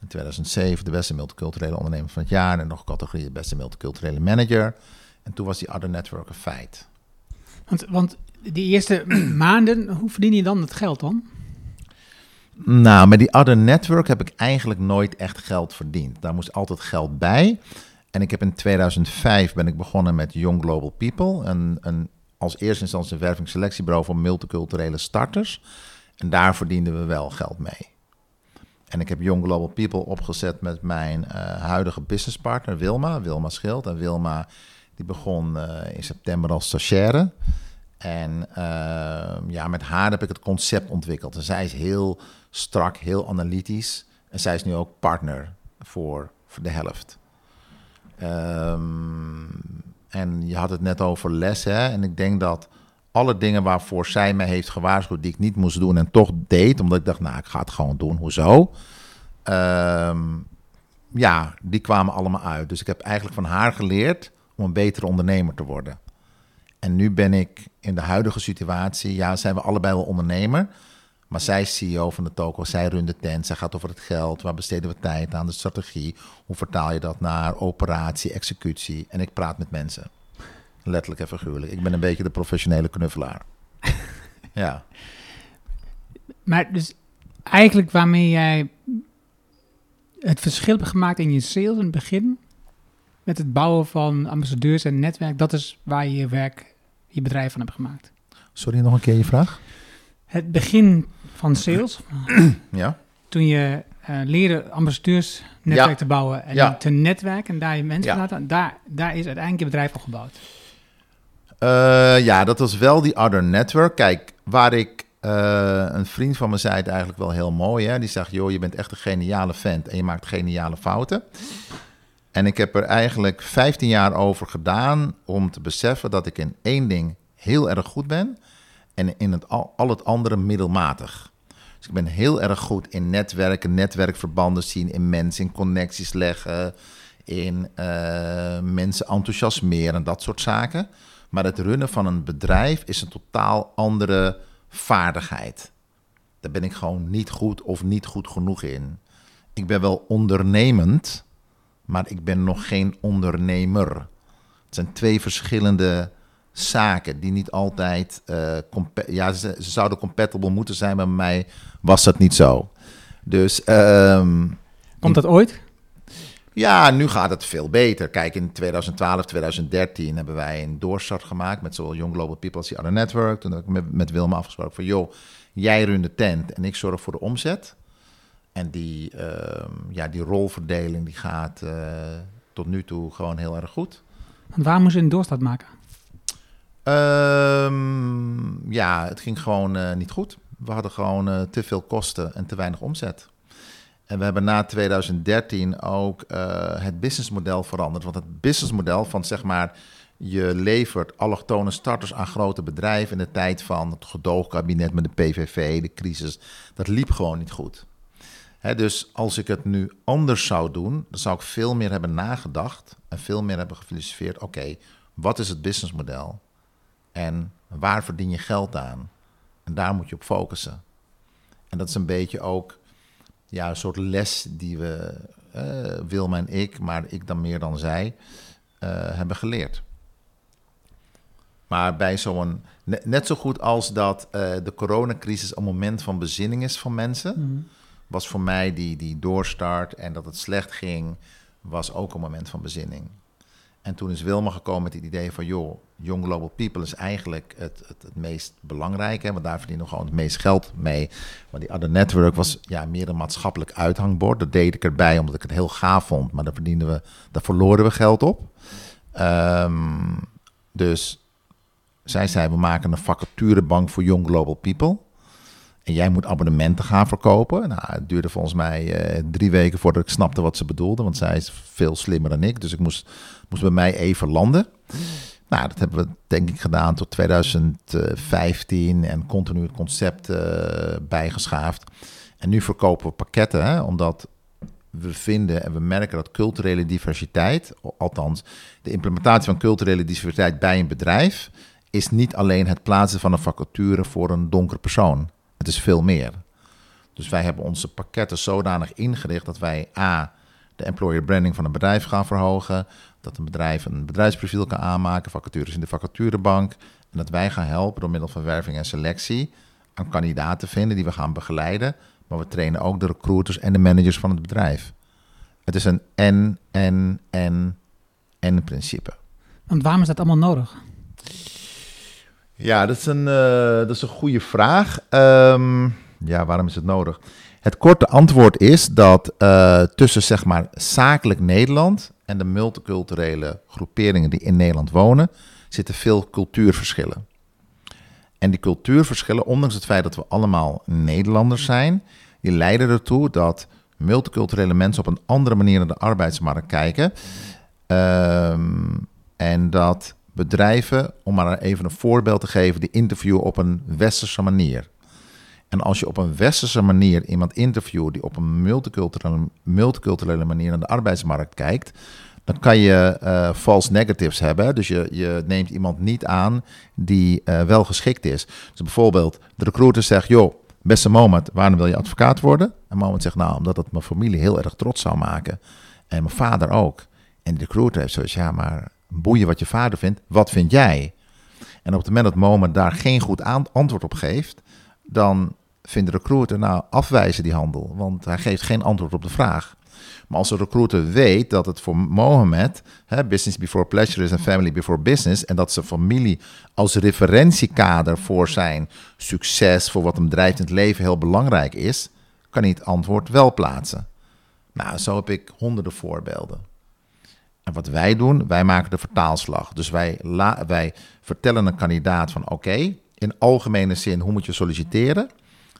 In 2007 de beste multiculturele ondernemer van het jaar. En nog categorie de beste multiculturele manager. En toen was die Other Network een feit. Want, want die eerste maanden, hoe verdien je dan het geld dan? Nou, met die Other Network heb ik eigenlijk nooit echt geld verdiend. Daar moest altijd geld bij. En ik heb in 2005 ben ik begonnen met Young Global People. Een, een, als eerste instantie een wervingsselectiebureau voor multiculturele starters. En daar verdienden we wel geld mee. En ik heb Young Global People opgezet met mijn uh, huidige businesspartner Wilma, Wilma Schild. En Wilma die begon uh, in september als stagiaire. En uh, ja, met haar heb ik het concept ontwikkeld. En zij is heel strak, heel analytisch. En zij is nu ook partner voor, voor de helft. Um, en je had het net over les, hè? En ik denk dat alle dingen waarvoor zij mij heeft gewaarschuwd, die ik niet moest doen en toch deed, omdat ik dacht, nou, ik ga het gewoon doen, hoezo? Um, ja, die kwamen allemaal uit. Dus ik heb eigenlijk van haar geleerd om een betere ondernemer te worden. En nu ben ik in de huidige situatie, ja, zijn we allebei wel ondernemer. Maar zij is CEO van de toko, zij runt de tent, zij gaat over het geld, waar besteden we tijd aan, de strategie. Hoe vertaal je dat naar operatie, executie? En ik praat met mensen. Letterlijk en figuurlijk. Ik ben een beetje de professionele knuffelaar. ja. Maar dus eigenlijk waarmee jij het verschil hebt gemaakt in je sales in het begin, met het bouwen van ambassadeurs en netwerk, dat is waar je je werk, je bedrijf van hebt gemaakt. Sorry, nog een keer je vraag? Het begin van sales, ja. toen je uh, leerde ambassadeursnetwerk Ja. te bouwen en Ja. te netwerken en daar je mensen Ja. laten, daar, daar is uiteindelijk je bedrijf op gebouwd. Eh, ja, dat was wel die Other Network. Kijk, waar ik... eh, een vriend van me zei het eigenlijk wel heel mooi. Hè? Die zegt, joh, je bent echt een geniale vent en je maakt geniale fouten. En ik heb er eigenlijk 15 jaar over gedaan om te beseffen dat ik in één ding heel erg goed ben en in het al, al het andere middelmatig. Dus ik ben heel erg goed in netwerken, netwerkverbanden zien, in mensen, in connecties leggen, in eh, mensen enthousiasmeren en dat soort zaken. Maar het runnen van een bedrijf is een totaal andere vaardigheid. Daar ben ik gewoon niet goed of niet goed genoeg in. Ik ben wel ondernemend, maar ik ben nog geen ondernemer. Het zijn twee verschillende zaken die niet altijd. eh, ja, ze, ze zouden compatible moeten zijn, maar bij mij was dat niet zo. Dus ehm, Komt dat ooit? ja, nu gaat het veel beter. Kijk, in 2012, 2013 hebben wij een doorstart gemaakt met zowel Young Global People als die Other Network. Toen heb ik met, met Wilma afgesproken van, joh, jij runt de tent en ik zorg voor de omzet. En die, ehm, ja, die rolverdeling die gaat eh, tot nu toe gewoon heel erg goed. Want waar moest je een doorstart maken? Ehm, ja, het ging gewoon eh, niet goed. We hadden gewoon eh, te veel kosten en te weinig omzet. En we hebben na 2013 ook eh, het businessmodel veranderd. Want het businessmodel van zeg maar, je levert allochtone starters aan grote bedrijven in de tijd van het gedoogkabinet met de PVV, de crisis, dat liep gewoon niet goed. Dus als ik het nu anders zou doen, dan zou ik veel meer hebben nagedacht en veel meer hebben gefilosofeerd. Oké, wat is het businessmodel? En waar verdien je geld aan? En daar moet je op focussen. En dat is een beetje ook ja, een soort les die we, eh, Wilma en ik, maar ik dan meer dan zij, eh, hebben geleerd. Maar bij zo'n, net, zo goed als dat eh, de coronacrisis een moment van bezinning is van mensen, was voor mij die, die doorstart en dat het slecht ging, was ook een moment van bezinning. En toen is Wilma gekomen met het idee van, joh, Young Global People is eigenlijk het, het, het meest belangrijke, want daar verdienen we gewoon het meest geld mee. Maar die Other Network was ja, meer een maatschappelijk uithangbord. Dat deed ik erbij omdat ik het heel gaaf vond, maar daar verdienden we, daar verloren we geld op. Ehm, dus zij zei, we maken een vacaturebank voor Young Global People. En jij moet abonnementen gaan verkopen. Nou, het duurde volgens mij eh, drie weken voordat ik snapte wat ze bedoelde. Want zij is veel slimmer dan ik. Dus ik moest, moest bij mij even landen. Nou, dat hebben we denk ik gedaan tot 2015 en continu het concept uh, bijgeschaafd. En nu verkopen we pakketten, hè, omdat we vinden en we merken dat culturele diversiteit, althans de implementatie van culturele diversiteit bij een bedrijf, is niet alleen het plaatsen van een vacature voor een donker persoon. Het is veel meer. Dus wij hebben onze pakketten zodanig ingericht dat wij A, de employer branding van een bedrijf gaan verhogen, dat een bedrijf een bedrijfsprofiel kan aanmaken, vacatures in de vacaturebank, en dat wij gaan helpen door middel van werving en selectie een kandidaat te vinden die we gaan begeleiden, maar we trainen ook de recruiters en de managers van het bedrijf. Het is een en, en, en, en principe. Want waarom is dat allemaal nodig? Ja, dat is een, uh, dat is een goede vraag. Um, ja, waarom is het nodig? Het korte antwoord is dat uh, tussen zeg maar zakelijk Nederland en de multiculturele groeperingen die in Nederland wonen, zitten veel cultuurverschillen. En die cultuurverschillen, ondanks het feit dat we allemaal Nederlanders zijn, die leiden ertoe dat multiculturele mensen op een andere manier naar de arbeidsmarkt kijken. Um, en dat bedrijven, om maar even een voorbeeld te geven, die interviewen op een westerse manier. En als je op een westerse manier iemand interviewt die op een multiculturele, multiculturele manier naar de arbeidsmarkt kijkt, dan kan je uh, false negatives hebben. Dus je, je neemt iemand niet aan die uh, wel geschikt is. Dus bijvoorbeeld, de recruiter zegt, joh, beste Moment, waarom wil je advocaat worden? En Moment zegt, nou, omdat dat mijn familie heel erg trots zou maken. En mijn vader ook. En de recruiter heeft zoiets, ja, maar boeien wat je vader vindt, wat vind jij? En op het moment dat Moment daar geen goed antwoord op geeft, dan vindt de recruiter, nou, afwijzen die handel, want hij geeft geen antwoord op de vraag. Maar als de recruiter weet dat het voor Mohammed, hè, business before pleasure is en family before business, en dat zijn familie als referentiekader voor zijn succes, voor wat hem drijft in het leven, heel belangrijk is, kan hij het antwoord wel plaatsen. Nou, zo heb ik honderden voorbeelden. En wat wij doen, wij maken de vertaalslag. Dus wij, wij vertellen een kandidaat van oké, in algemene zin, hoe moet je solliciteren?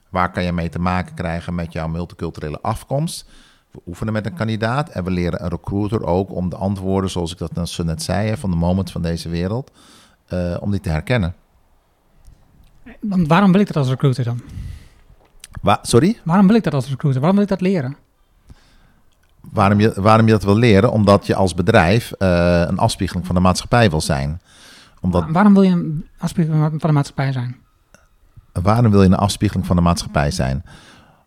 Waar kan je mee te maken krijgen met jouw multiculturele afkomst? We oefenen met een kandidaat en we leren een recruiter ook om de antwoorden, zoals ik dat zo net zei, van de moment van deze wereld, uh, om die te herkennen. Want waarom wil ik dat als recruiter dan? Wa sorry? Waarom wil ik dat als recruiter? Waarom wil ik dat leren? Waarom je, waarom je dat wil leren? Omdat je als bedrijf uh, een afspiegeling van de maatschappij wil zijn. Omdat... Waarom wil je een afspiegeling van de maatschappij zijn? Waarom wil je een afspiegeling van de maatschappij zijn?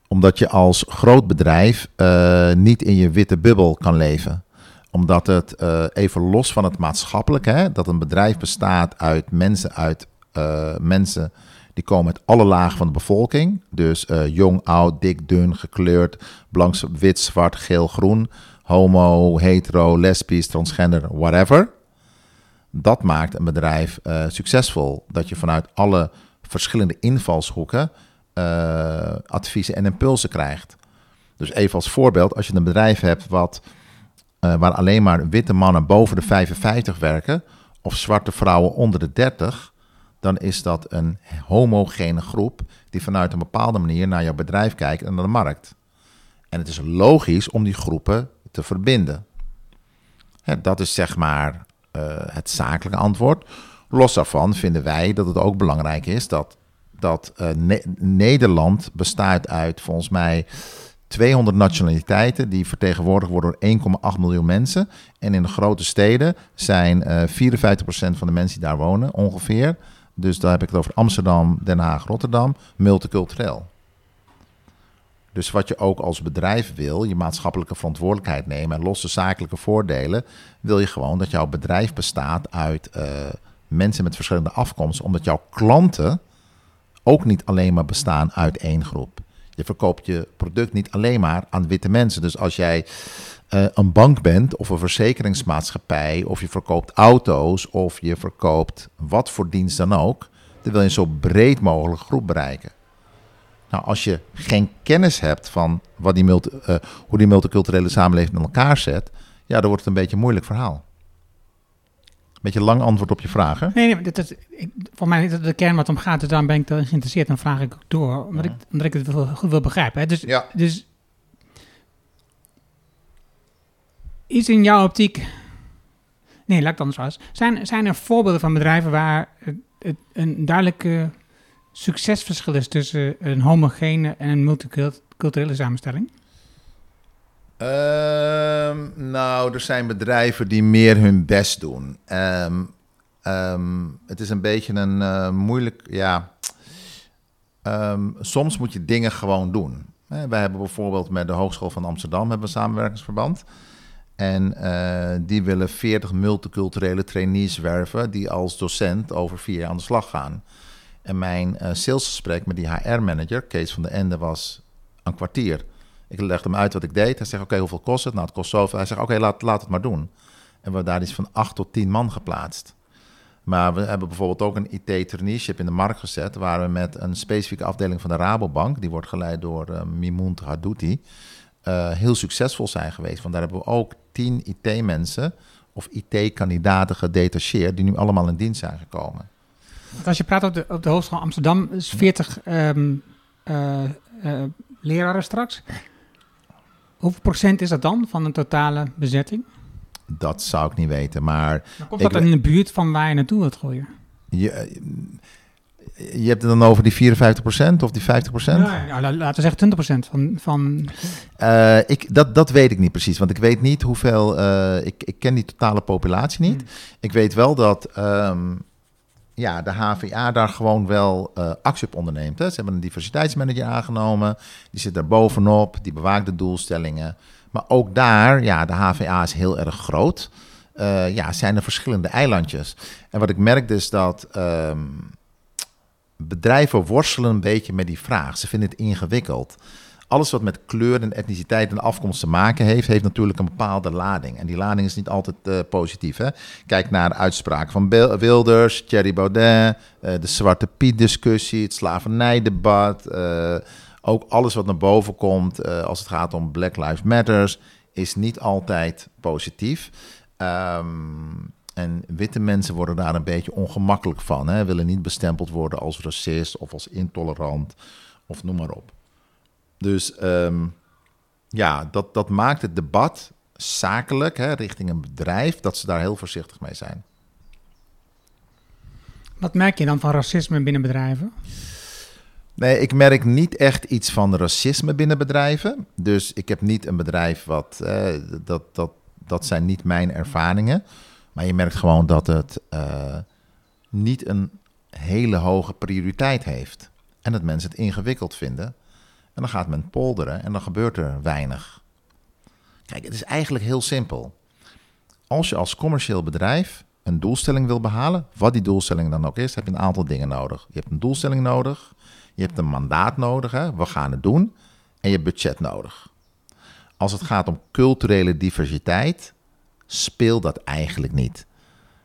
Omdat je als groot bedrijf uh, niet in je witte bubbel kan leven. Omdat het uh, even los van het maatschappelijke, hè, dat een bedrijf bestaat uit mensen, uit uh, mensen die komen uit alle lagen van de bevolking. Dus jong, oud, dik, dun, gekleurd, blank, wit, zwart, geel, groen, homo, hetero, lesbisch, transgender, whatever. Dat maakt een bedrijf succesvol. Dat je vanuit alle verschillende invalshoeken uh, adviezen en impulsen krijgt. Dus even als voorbeeld, als je een bedrijf hebt wat, waar alleen maar witte mannen boven de 55 werken of zwarte vrouwen onder de 30, dan is dat een homogene groep die vanuit een bepaalde manier naar jouw bedrijf kijkt en naar de markt. En het is logisch om die groepen te verbinden. dat is zeg maar uh, het zakelijke antwoord. Los daarvan vinden wij dat het ook belangrijk is dat, dat ne Nederland bestaat uit volgens mij 200 nationaliteiten die vertegenwoordigd worden door 1,8 miljoen mensen. En in de grote steden zijn uh, 54% van de mensen die daar wonen ongeveer. Dus daar heb ik het over Amsterdam, Den Haag, Rotterdam, multicultureel. Dus wat je ook als bedrijf wil, je maatschappelijke verantwoordelijkheid nemen en losse zakelijke voordelen, wil je gewoon dat jouw bedrijf bestaat uit uh, mensen met verschillende afkomsten, omdat jouw klanten ook niet alleen maar bestaan uit één groep. Je verkoopt je product niet alleen maar aan witte mensen. Dus als jij uh, een bank bent of een verzekeringsmaatschappij, of je verkoopt auto's, of je verkoopt wat voor dienst dan ook, dan wil je een zo breed mogelijk groep bereiken. Nou, als je geen kennis hebt van wat die multi, uh, hoe die multiculturele samenleving in elkaar zet, ja, dan wordt het een beetje een moeilijk verhaal. Beetje lang antwoord op je vragen. Nee, nee ik, voor mij is het de kern wat om gaat, dus daarom ben ik geïnteresseerd en vraag ik door, omdat, ik, omdat ik het wil, goed wil begrijpen. Hè. Dus, ja. dus is in jouw optiek, Nee, laat ik het anders was. Zijn, zijn er voorbeelden van bedrijven waar het, een duidelijk succesverschil is tussen een homogene en een multiculturele samenstelling? Ehm, nou, er zijn bedrijven die meer hun best doen. Ehm, ehm, het is een beetje een eh, moeilijk, ja. soms moet je dingen gewoon doen. wij hebben bijvoorbeeld met de Hogeschool van Amsterdam hebben een samenwerkingsverband. En uh, die willen 40 multiculturele trainees werven die als docent over vier jaar aan de slag gaan. En mijn uh, salesgesprek met die HR-manager, Kees van de Ende, was een kwartier. Ik legde hem uit wat ik deed. Hij zegt, oké, hoeveel kost het? Nou, het kost zoveel. Hij zegt, oké, laat, laat het maar doen. En we hebben daar iets van acht tot tien man geplaatst. Maar we hebben bijvoorbeeld ook een IT-traineeship in de markt gezet... waar we met een specifieke afdeling van de Rabobank... die wordt geleid door uh, Mimoun Hadouti... Uh, heel succesvol zijn geweest. Want daar hebben we ook tien IT-mensen of IT-kandidaten gedetacheerd... die nu allemaal in dienst zijn gekomen. Als je praat op de, op de Hogeschool Amsterdam, is 40 um, uh, uh, leraren straks. Hoeveel procent is dat dan van de totale bezetting? Dat zou ik niet weten, maar... maar komt dat dan in de buurt van waar je naartoe wilt gooien? Je, je hebt het dan over die 54% of die 50%? Ja, ja, laten we zeggen 20% van... van... Uh, ik, dat, dat weet ik niet precies, want ik weet niet hoeveel... Uh, ik, ik ken die totale populatie niet. Hmm. Ik weet wel dat... Um, ja, de HVA daar gewoon wel uh, actie op onderneemt. Hè. Ze hebben een diversiteitsmanager aangenomen, die zit daar bovenop, die bewaakt de doelstellingen. Maar ook daar, ja, de HVA is heel erg groot. Ja, zijn er verschillende eilandjes. En wat ik merk is dat um, bedrijven worstelen een beetje met die vraag. Ze vinden het ingewikkeld alles wat met kleur en etniciteit en afkomst te maken heeft, heeft natuurlijk een bepaalde lading. En die lading is niet altijd uh, positief. Hè? Kijk naar uitspraken van Wilders, Thierry Baudet, uh, de Zwarte Piet-discussie, het slavernijdebat. Uh, ook alles wat naar boven komt als het gaat om Black Lives Matters, is niet altijd positief. Um, en witte mensen worden daar een beetje ongemakkelijk van. Hè? Willen niet bestempeld worden als racist of als intolerant of noem maar op. Dus um, ja, dat, dat maakt het debat zakelijk hè, richting een bedrijf dat ze daar heel voorzichtig mee zijn. Wat merk je dan van racisme binnen bedrijven? Nee, ik merk niet echt iets van racisme binnen bedrijven. Dus ik heb niet een bedrijf wat. Eh, dat, dat, dat zijn niet mijn ervaringen. Maar je merkt gewoon dat het uh, niet een hele hoge prioriteit heeft. En dat mensen het ingewikkeld vinden. En dan gaat men polderen en dan gebeurt er weinig. Kijk, het is eigenlijk heel simpel. Als je als commercieel bedrijf een doelstelling wil behalen, wat die doelstelling dan ook is, heb je een aantal dingen nodig. Je hebt een doelstelling nodig, je hebt een mandaat nodig, hè, we gaan het doen, en je hebt budget nodig. Als het gaat om culturele diversiteit, speelt dat eigenlijk niet.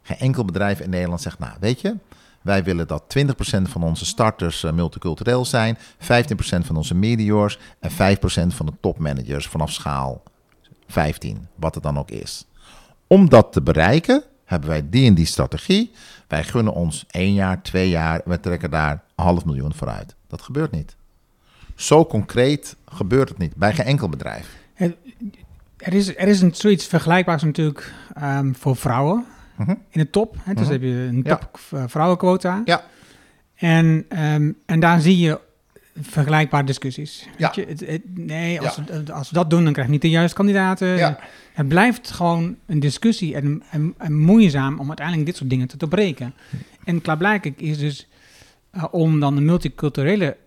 Geen enkel bedrijf in Nederland zegt, nou weet je, wij willen dat 20% van onze starters uh, multicultureel zijn, 15% van onze mediors en 5% van de topmanagers vanaf schaal 15, wat het dan ook is. Om dat te bereiken, hebben wij die en die strategie. Wij gunnen ons één jaar, twee jaar, we trekken daar half miljoen vooruit. Dat gebeurt niet. Zo concreet gebeurt het niet bij geen enkel bedrijf. Er is, er is een, zoiets vergelijkbaars natuurlijk um, voor vrouwen. Mhm. in de top. Hè? Dus mhm. heb je een top ja. vrouwenquota. Ja. En, um, en daar zie je vergelijkbare discussies. Ja. Je, het, het, nee, als, we, als we dat doen, dan krijg je niet de juiste kandidaten. Ja. Het blijft gewoon een discussie en, en, en, moeizaam om uiteindelijk dit soort dingen te doorbreken. En klaarblijkelijk is dus uh, om dan een multiculturele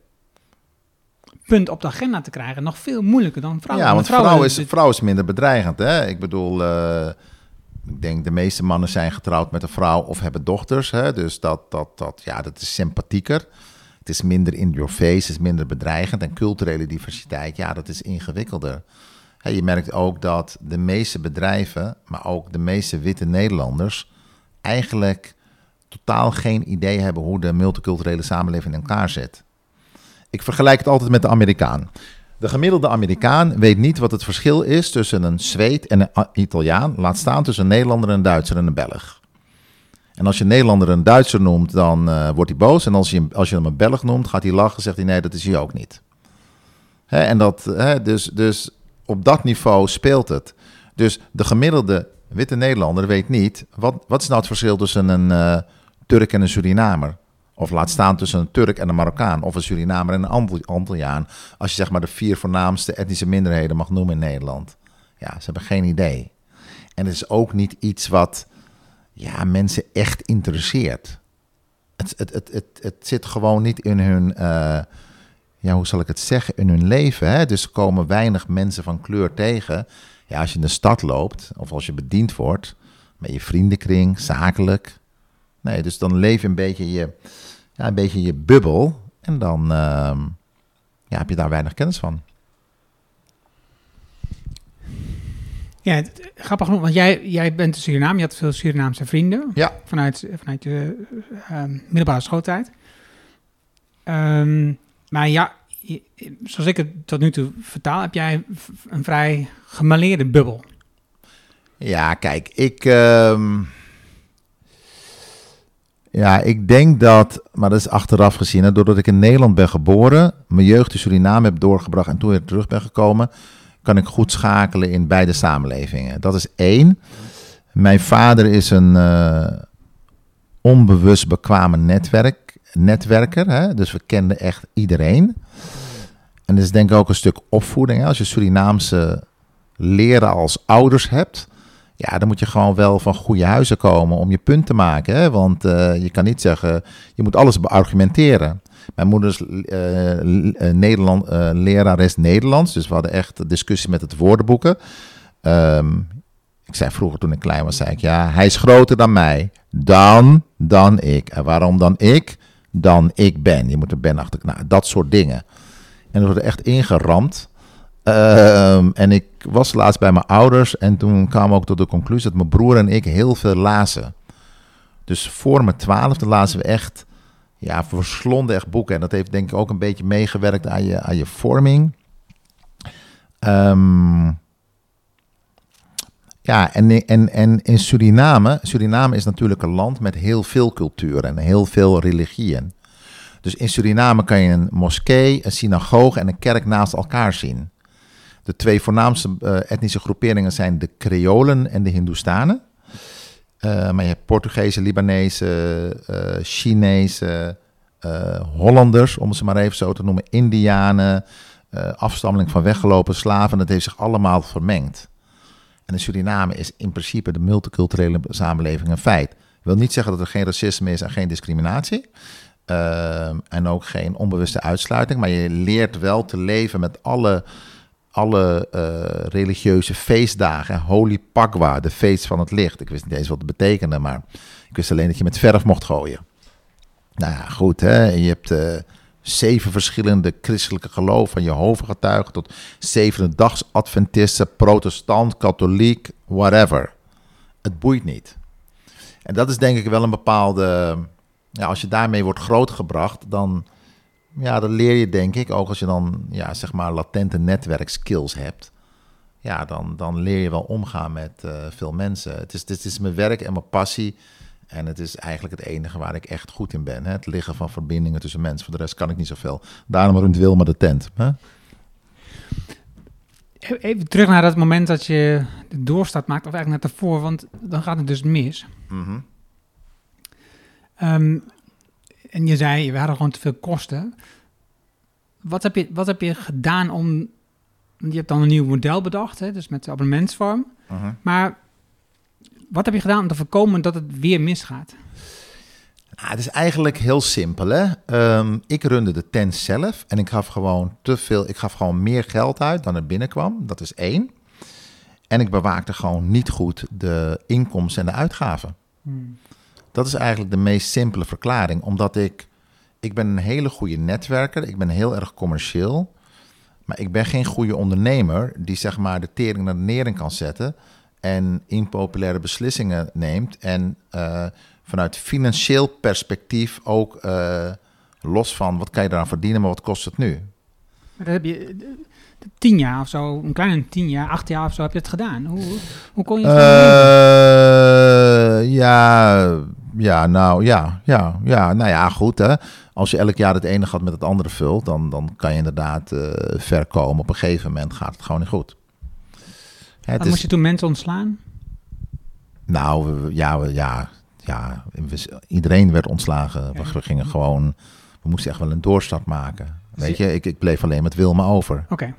punt op de agenda te krijgen nog veel moeilijker dan vrouwen. Ja, want vrouwen, vrouw, is, vrouw is minder bedreigend. Hè? Ik bedoel, uh, ik denk de meeste mannen zijn getrouwd met een vrouw of hebben dochters. Hè? Dus dat, dat, dat, ja, dat is sympathieker. Het is minder in your face, het is minder bedreigend. En culturele diversiteit, ja, dat is ingewikkelder. je merkt ook dat de meeste bedrijven, maar ook de meeste witte Nederlanders, eigenlijk totaal geen idee hebben hoe de multiculturele samenleving in elkaar zit. Ik vergelijk het altijd met de Amerikaan. De gemiddelde Amerikaan weet niet wat het verschil is tussen een Zweed en een Italiaan. Laat staan tussen een Nederlander, een Duitser en een Belg. En als je Nederlander een Duitser noemt, dan uh, wordt hij boos. En als je, als je hem een Belg noemt, gaat hij lachen. Zegt hij nee, dat is hij ook niet. Hè, en dat, hè, dus, dus op dat niveau speelt het. Dus de gemiddelde witte Nederlander weet niet, wat, wat is nou het verschil tussen een eh, Turk en een Surinamer? Of laat staan tussen een Turk en een Marokkaan, of een Surinamer en een Antil- Antilliaan. Als je zeg maar de vier voornaamste etnische minderheden mag noemen in Nederland. Ja, ze hebben geen idee. En het is ook niet iets wat ja, mensen echt interesseert. Het, het, het, het, het zit gewoon niet in hun, eh, ja, hoe zal ik het zeggen, in hun leven. Hè? Dus komen weinig mensen van kleur tegen. Ja, als je in de stad loopt of als je bediend wordt met je vriendenkring, zakelijk. Nee, dus dan leef je een beetje je, ja, een beetje je bubbel en dan ehm, ja, heb je daar weinig kennis van. Ja, grappig genoeg, want jij, jij bent een Surinaam. Je had veel Surinaamse vrienden Ja. vanuit, vanuit je eh, ehm, middelbare schooltijd. Ehm, maar ja, zoals ik het tot nu toe vertaal, heb jij een vrij gemaleerde bubbel. Ja, kijk, ik. Ja, ik denk dat, maar dat is achteraf gezien, doordat ik in Nederland ben geboren, mijn jeugd in Suriname heb doorgebracht en toen weer terug ben gekomen, kan ik goed schakelen in beide samenlevingen. Dat is één. Mijn vader is een eh, onbewust bekwame netwerk, netwerker, hè, dus we kenden echt iedereen. En dat is denk ik ook een stuk opvoeding. Als je Surinaamse leren als ouders hebt, ja, dan moet je gewoon wel van goede huizen komen om je punt te maken. Hè? Want eh, je kan niet zeggen, je moet alles beargumenteren. Mijn moeder is eh, eh, Nederland, lerares Nederlands, dus we hadden echt discussie met het woordenboeken. Ehm, ik zei vroeger toen ik klein was, zei ik, ja, hij is groter dan mij. Dan, dan ik. En waarom dan ik? Dan ik ben. Je moet er ben achter. Nou, dat soort dingen. En er wordt echt ingeramd. Ehm, en ik was laatst bij mijn ouders en toen kwam ook tot de conclusie dat mijn broer en ik heel veel lazen. Dus voor mijn twaalfde lazen we echt, ja, verslonden echt boeken. En dat heeft denk ik ook een beetje meegewerkt aan je, aan je vorming. Ehm, ja, en, en, en in Suriname, Suriname is natuurlijk een land met heel veel culturen en heel veel religieën. Dus in Suriname kan je een moskee, een synagoge en een kerk naast elkaar zien. De twee voornaamste eh, etnische groeperingen zijn de Creolen en de Hindoestanen. Eh, maar je hebt Portugezen, Libanezen, eh Chinezen, Hollanders, om ze maar even zo te noemen, Indianen, afstammeling van weggelopen slaven. Dat heeft zich allemaal vermengd. En in Suriname is in principe de multiculturele samenleving een feit. Wil niet zeggen dat er geen racisme is en geen discriminatie. En ook geen onbewuste uitsluiting. Maar je leert wel te leven met alle, alle eh, religieuze feestdagen. Holy Pagwa, de feest van het licht. Ik wist niet eens wat het betekende, maar ik wist alleen dat je met verf mocht gooien. Nou ja, goed, hè? je hebt eh, zeven verschillende christelijke geloven, van Jehovah-getuigen tot zevende dags Adventisten, protestant, katholiek, whatever. Het boeit niet. En dat is denk ik wel een bepaalde ja, als je daarmee wordt grootgebracht, dan, ja, dan leer je denk ik, ook als je dan ja, zeg maar latente netwerkskills hebt, ja, dan, dan leer je wel omgaan met eh, veel mensen. Het is, het is mijn werk en mijn passie. En het is eigenlijk het enige waar ik echt goed in ben. Hè? Het liggen van verbindingen tussen mensen. Voor de rest kan ik niet zoveel. Daarom runt Wilma de tent. Hè? Even terug naar dat moment dat je de doorstart maakt, of eigenlijk net daarvoor, want dan gaat het dus mis. Ehm, en je zei, we hadden gewoon te veel kosten. Wat heb je, wat heb je gedaan om... Je hebt dan een nieuw model bedacht, hè, dus met de abonnementsvorm. Mhm. Maar wat heb je gedaan om te voorkomen dat het weer misgaat? Nou, het is eigenlijk heel simpel. Hè? Ehm, ik runde de tent zelf en ik gaf gewoon te veel. Ik gaf gewoon meer geld uit dan er binnenkwam. Dat is één. En ik bewaakte gewoon niet goed de inkomsten en de uitgaven. Dat is eigenlijk de meest simpele verklaring. Omdat ik, ik ben een hele goede netwerker. Ik ben heel erg commercieel. Maar ik ben geen goede ondernemer die zeg maar de tering naar de nering kan zetten. En impopulaire beslissingen neemt. En eh, vanuit financieel perspectief ook eh, los van wat kan je eraan verdienen, maar wat kost het nu? Maar dat heb je eh, tien jaar of zo, een kleine tien jaar, acht jaar of zo heb je het gedaan. Hoe, hoe kon je het Eh, ja, ja, nou ja, ja, ja, nou ja, goed hè. Als je elk jaar het ene gat met het andere vult, dan, dan kan je inderdaad eh, ver komen. Op een gegeven moment gaat het gewoon niet goed. Het is- moest je toen mensen ontslaan? Nou, we- ja, we- ja, ja we- iedereen werd ontslagen. We, we gingen gewoon, we moesten echt wel een doorstart maken. Weet je, ik, ik bleef alleen met Wilma over. Oké.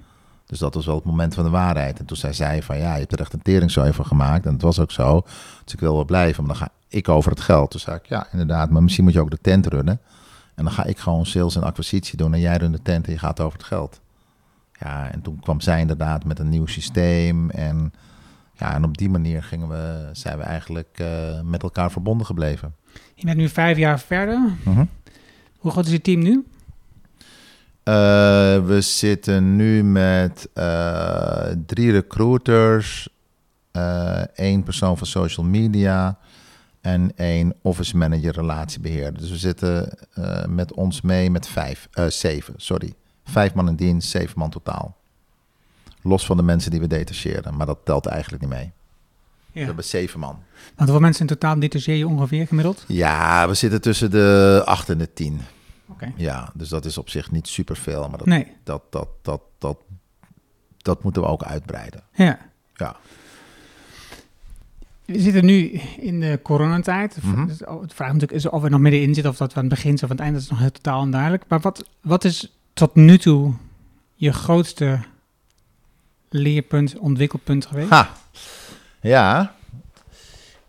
Dus dat was wel het moment van de waarheid. En toen zei zij van, ja, je hebt er echt een teringzooi van gemaakt. En het was ook zo. Dus ik wil wel blijven, maar dan ga ik over het geld. Toen zei ik, ja, inderdaad, maar misschien moet je ook de tent runnen. En dan ga ik gewoon sales en acquisitie doen en jij runt de tent en je gaat over het geld. Ja, en toen kwam zij inderdaad met een nieuw systeem. En, ja, en op die manier gingen we, zijn we eigenlijk eh, met elkaar verbonden gebleven. Je bent nu vijf jaar verder. Mhm. Hoe groot is je team nu? Eh, we zitten nu met eh, drie recruiters, eh, één persoon van social media en één office manager relatiebeheerder. Dus we zitten met ons mee met vijf, zeven, sorry. Vijf man in dienst, zeven man totaal. Los van de mensen die we detacheren, maar dat telt eigenlijk niet mee. We Ja. hebben zeven man. Want hoeveel mensen in totaal detacheer je ongeveer gemiddeld? Ja, we zitten tussen de acht en de tien. Ja, dus dat is op zich niet superveel, maar dat, Nee. dat, dat, dat, dat, dat moeten we ook uitbreiden. Ja. Ja. We zitten nu in de coronatijd. Het vraag natuurlijk is of we nog middenin zitten of dat we aan het begin zijn of aan het eind. Dat is nog heel totaal onduidelijk. Maar wat, wat is tot nu toe je grootste leerpunt, ontwikkelpunt geweest? Ha. Ja.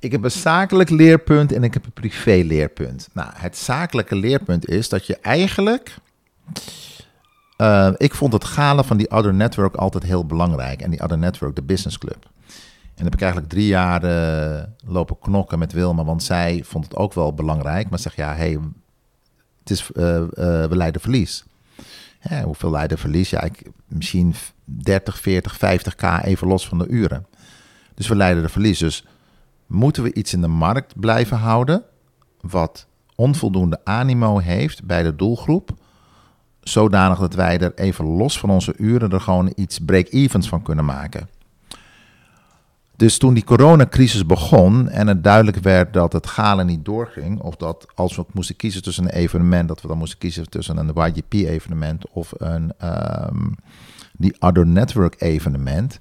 Ik heb een zakelijk leerpunt en ik heb een privé leerpunt. Nou, het zakelijke leerpunt is dat je eigenlijk... eh, ik vond het galen van die Other Network altijd heel belangrijk. En die Other Network, de business club. En heb ik eigenlijk drie jaar eh, lopen knokken met Wilma, want zij vond het ook wel belangrijk. Maar zegt ja, hey, het is, eh, we leiden verlies. Ja, hoeveel leiden verlies? Ja, ik, misschien 30, 40, 50k even los van de uren. Dus we leiden de verlies. Dus moeten we iets in de markt blijven houden wat onvoldoende animo heeft bij de doelgroep, zodanig dat wij er even los van onze uren er gewoon iets break-evens van kunnen maken. Dus toen die coronacrisis begon en het duidelijk werd dat het galen niet doorging, of dat als we moesten kiezen tussen een evenement, dat we dan moesten kiezen tussen een YGP-evenement of een ehm, die Other Network evenement,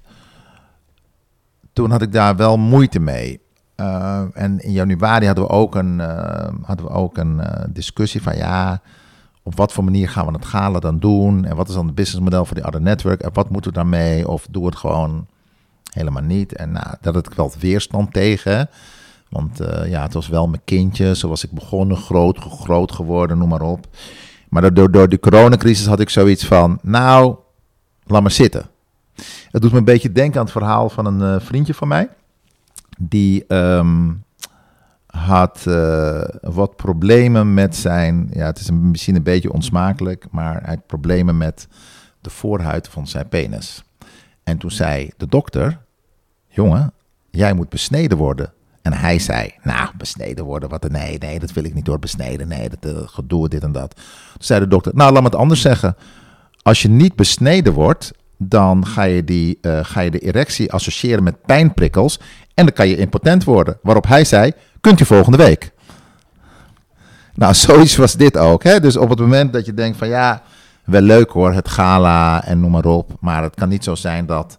toen had ik daar wel moeite mee. Uh, en in januari hadden we ook een, uh, hadden we ook een uh, discussie van ja, op wat voor manier gaan we het galen dan doen? En wat is dan het businessmodel voor die Other Network? En wat moeten we daarmee? Of doe het gewoon helemaal niet? En nou, daar had ik wel weerstand tegen. Want ja, het was wel mijn kindje. Zo was ik begonnen, groot, groot geworden, noem maar op. Maar door, door de coronacrisis had ik zoiets van, nou, laat maar zitten. Het doet me een beetje denken aan het verhaal van een vriendje van mij. Die um, had uh, wat problemen met zijn. Ja, het is een, misschien een beetje onsmakelijk, maar hij had problemen met de voorhuid van zijn penis. En toen zei de dokter: Jongen, jij moet besneden worden. En hij zei: Nou, besneden worden, wat? Nee, nee, dat wil ik niet door besneden. Nee, dat uh, gedoe, dit en dat. Toen zei de dokter: Nou, laat me het anders zeggen. Als je niet besneden wordt, dan ga je, die, uh, ga je de erectie associëren met pijnprikkels. En dan kan je impotent worden. Waarop hij zei: Kunt u volgende week? Nou, zoiets was dit ook. Hè? Dus op het moment dat je denkt: van ja, wel leuk hoor, het gala en noem maar op. Maar het kan niet zo zijn dat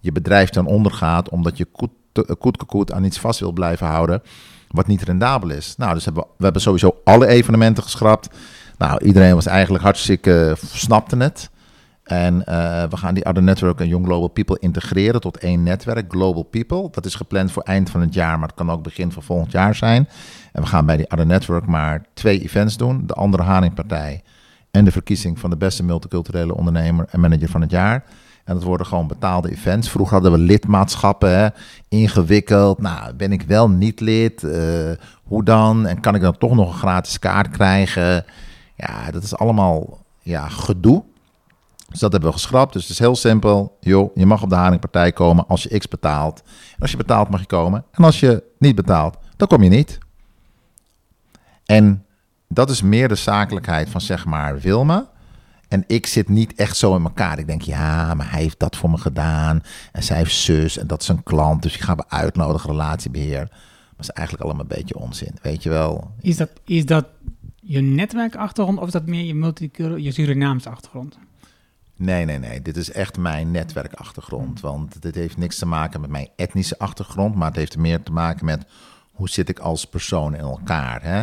je bedrijf ten onder gaat. omdat je koet, koet, koet aan iets vast wil blijven houden. wat niet rendabel is. Nou, dus hebben we, we hebben sowieso alle evenementen geschrapt. Nou, iedereen was eigenlijk hartstikke. snapte het. En uh, we gaan die Other Network en Young Global People integreren tot één netwerk, Global People. Dat is gepland voor eind van het jaar, maar het kan ook begin van volgend jaar zijn. En we gaan bij die Other Network maar twee events doen. De andere Haningpartij en de verkiezing van de beste multiculturele ondernemer en manager van het jaar. En dat worden gewoon betaalde events. Vroeger hadden we lidmaatschappen, hè? ingewikkeld. Nou, ben ik wel niet lid? Uh, hoe dan? En kan ik dan toch nog een gratis kaart krijgen? Ja, dat is allemaal ja, gedoe. Dus dat hebben we geschrapt. Dus het is heel simpel. Je mag op de Haringpartij komen als je X betaalt. En als je betaalt mag je komen. En als je niet betaalt, dan kom je niet. En dat is meer de zakelijkheid van zeg maar Wilma. En ik zit niet echt zo in elkaar. Ik denk, ja, maar hij heeft dat voor me gedaan. En zij heeft zus en dat is een klant. Dus die gaan we uitnodigen, relatiebeheer. Maar dat is eigenlijk allemaal een beetje onzin, weet je wel. Is dat, is dat je netwerkachtergrond of is dat meer je, je Surinaamse achtergrond? Nee, nee, nee. Dit is echt mijn netwerkachtergrond. Want dit heeft niks te maken met mijn etnische achtergrond, maar het heeft meer te maken met hoe zit ik als persoon in elkaar. Hè?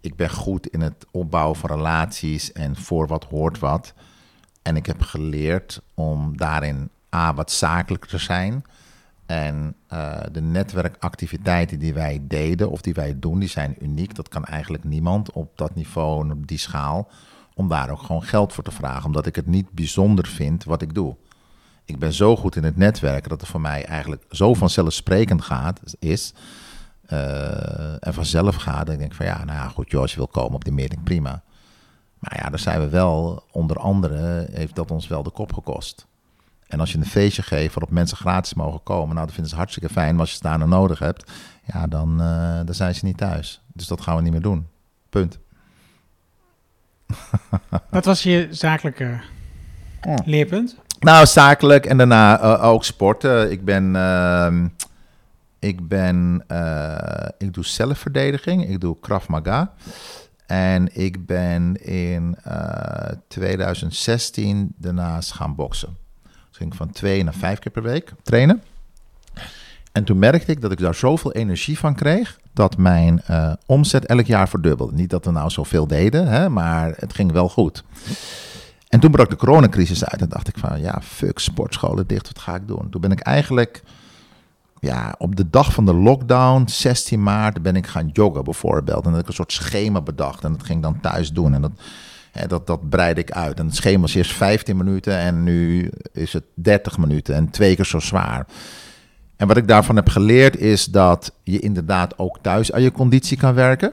Ik ben goed in het opbouwen van relaties en voor wat hoort wat. En ik heb geleerd om daarin A, wat zakelijker te zijn. En uh, de netwerkactiviteiten die wij deden of die wij doen, die zijn uniek. Dat kan eigenlijk niemand op dat niveau en op die schaal. Om daar ook gewoon geld voor te vragen, omdat ik het niet bijzonder vind wat ik doe. Ik ben zo goed in het netwerken dat het voor mij eigenlijk zo vanzelfsprekend gaat, is. Uh, en vanzelf gaat. Ik denk van ja, nou ja, goed, joh, je wil komen op die meeting, prima. Maar ja, daar zijn we wel, onder andere, heeft dat ons wel de kop gekost. En als je een feestje geeft waarop mensen gratis mogen komen, nou, dat vinden ze hartstikke fijn. Maar als je het daar nodig hebt, ja, dan, uh, dan zijn ze niet thuis. Dus dat gaan we niet meer doen. Punt. Wat was je zakelijke oh. leerpunt? Nou, zakelijk en daarna uh, ook sporten. Ik ben, uh, ik ben, uh, ik doe zelfverdediging. Ik doe Krav Maga. En ik ben in 2016 daarnaast gaan boksen. Dus ging ik van twee naar vijf keer per week trainen. En toen merkte ik dat ik daar zoveel energie van kreeg, dat mijn uh, omzet elk jaar verdubbelde. Niet dat we nou zoveel deden, hè, maar het ging wel goed. En toen brak de coronacrisis uit en dacht ik van, ja, fuck, sportscholen dicht, wat ga ik doen? Toen ben ik eigenlijk, ja, op de dag van de lockdown, 16 maart, ben ik gaan joggen bijvoorbeeld. En dat ik een soort schema bedacht en dat ging ik dan thuis doen. En dat, hè, dat, dat breid ik uit. En het schema was eerst 15 minuten en nu is het 30 minuten en twee keer zo zwaar. En wat ik daarvan heb geleerd is dat je inderdaad ook thuis aan je conditie kan werken.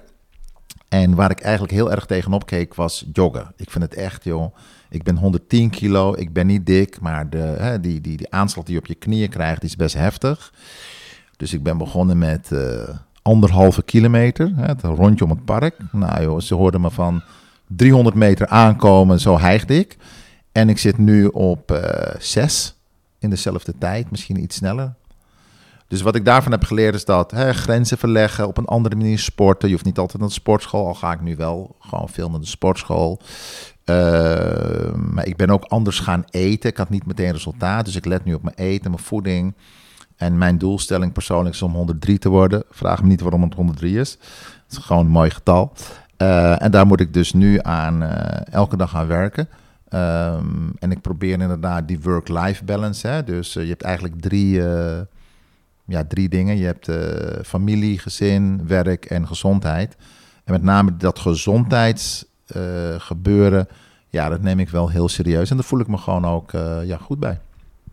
En waar ik eigenlijk heel erg tegenop keek was joggen. Ik vind het echt, joh. Ik ben 110 kilo, ik ben niet dik, maar de, hè, die, die, die aanslag die je op je knieën krijgt, is best heftig. Dus ik ben begonnen met uh, anderhalve kilometer, hè, het rondje om het park. Nou joh, ze hoorden me van 300 meter aankomen, zo hijgde ik. En ik zit nu op uh, 6 in dezelfde tijd, misschien iets sneller. Dus wat ik daarvan heb geleerd is dat hè, grenzen verleggen, op een andere manier sporten. Je hoeft niet altijd naar de sportschool, al ga ik nu wel gewoon veel naar de sportschool. Uh, maar ik ben ook anders gaan eten. Ik had niet meteen resultaat, dus ik let nu op mijn eten, mijn voeding. En mijn doelstelling persoonlijk is om 103 te worden. Vraag me niet waarom het 103 is. Het is gewoon een mooi getal. Uh, en daar moet ik dus nu aan uh, elke dag aan werken. Um, en ik probeer inderdaad die work-life balance. Hè? Dus je hebt eigenlijk drie ja, drie dingen. Je hebt uh, familie, gezin, werk en gezondheid. En met name dat gezondheidsgebeuren, uh, ja, dat neem ik wel heel serieus. En daar voel ik me gewoon ook uh, ja, goed bij.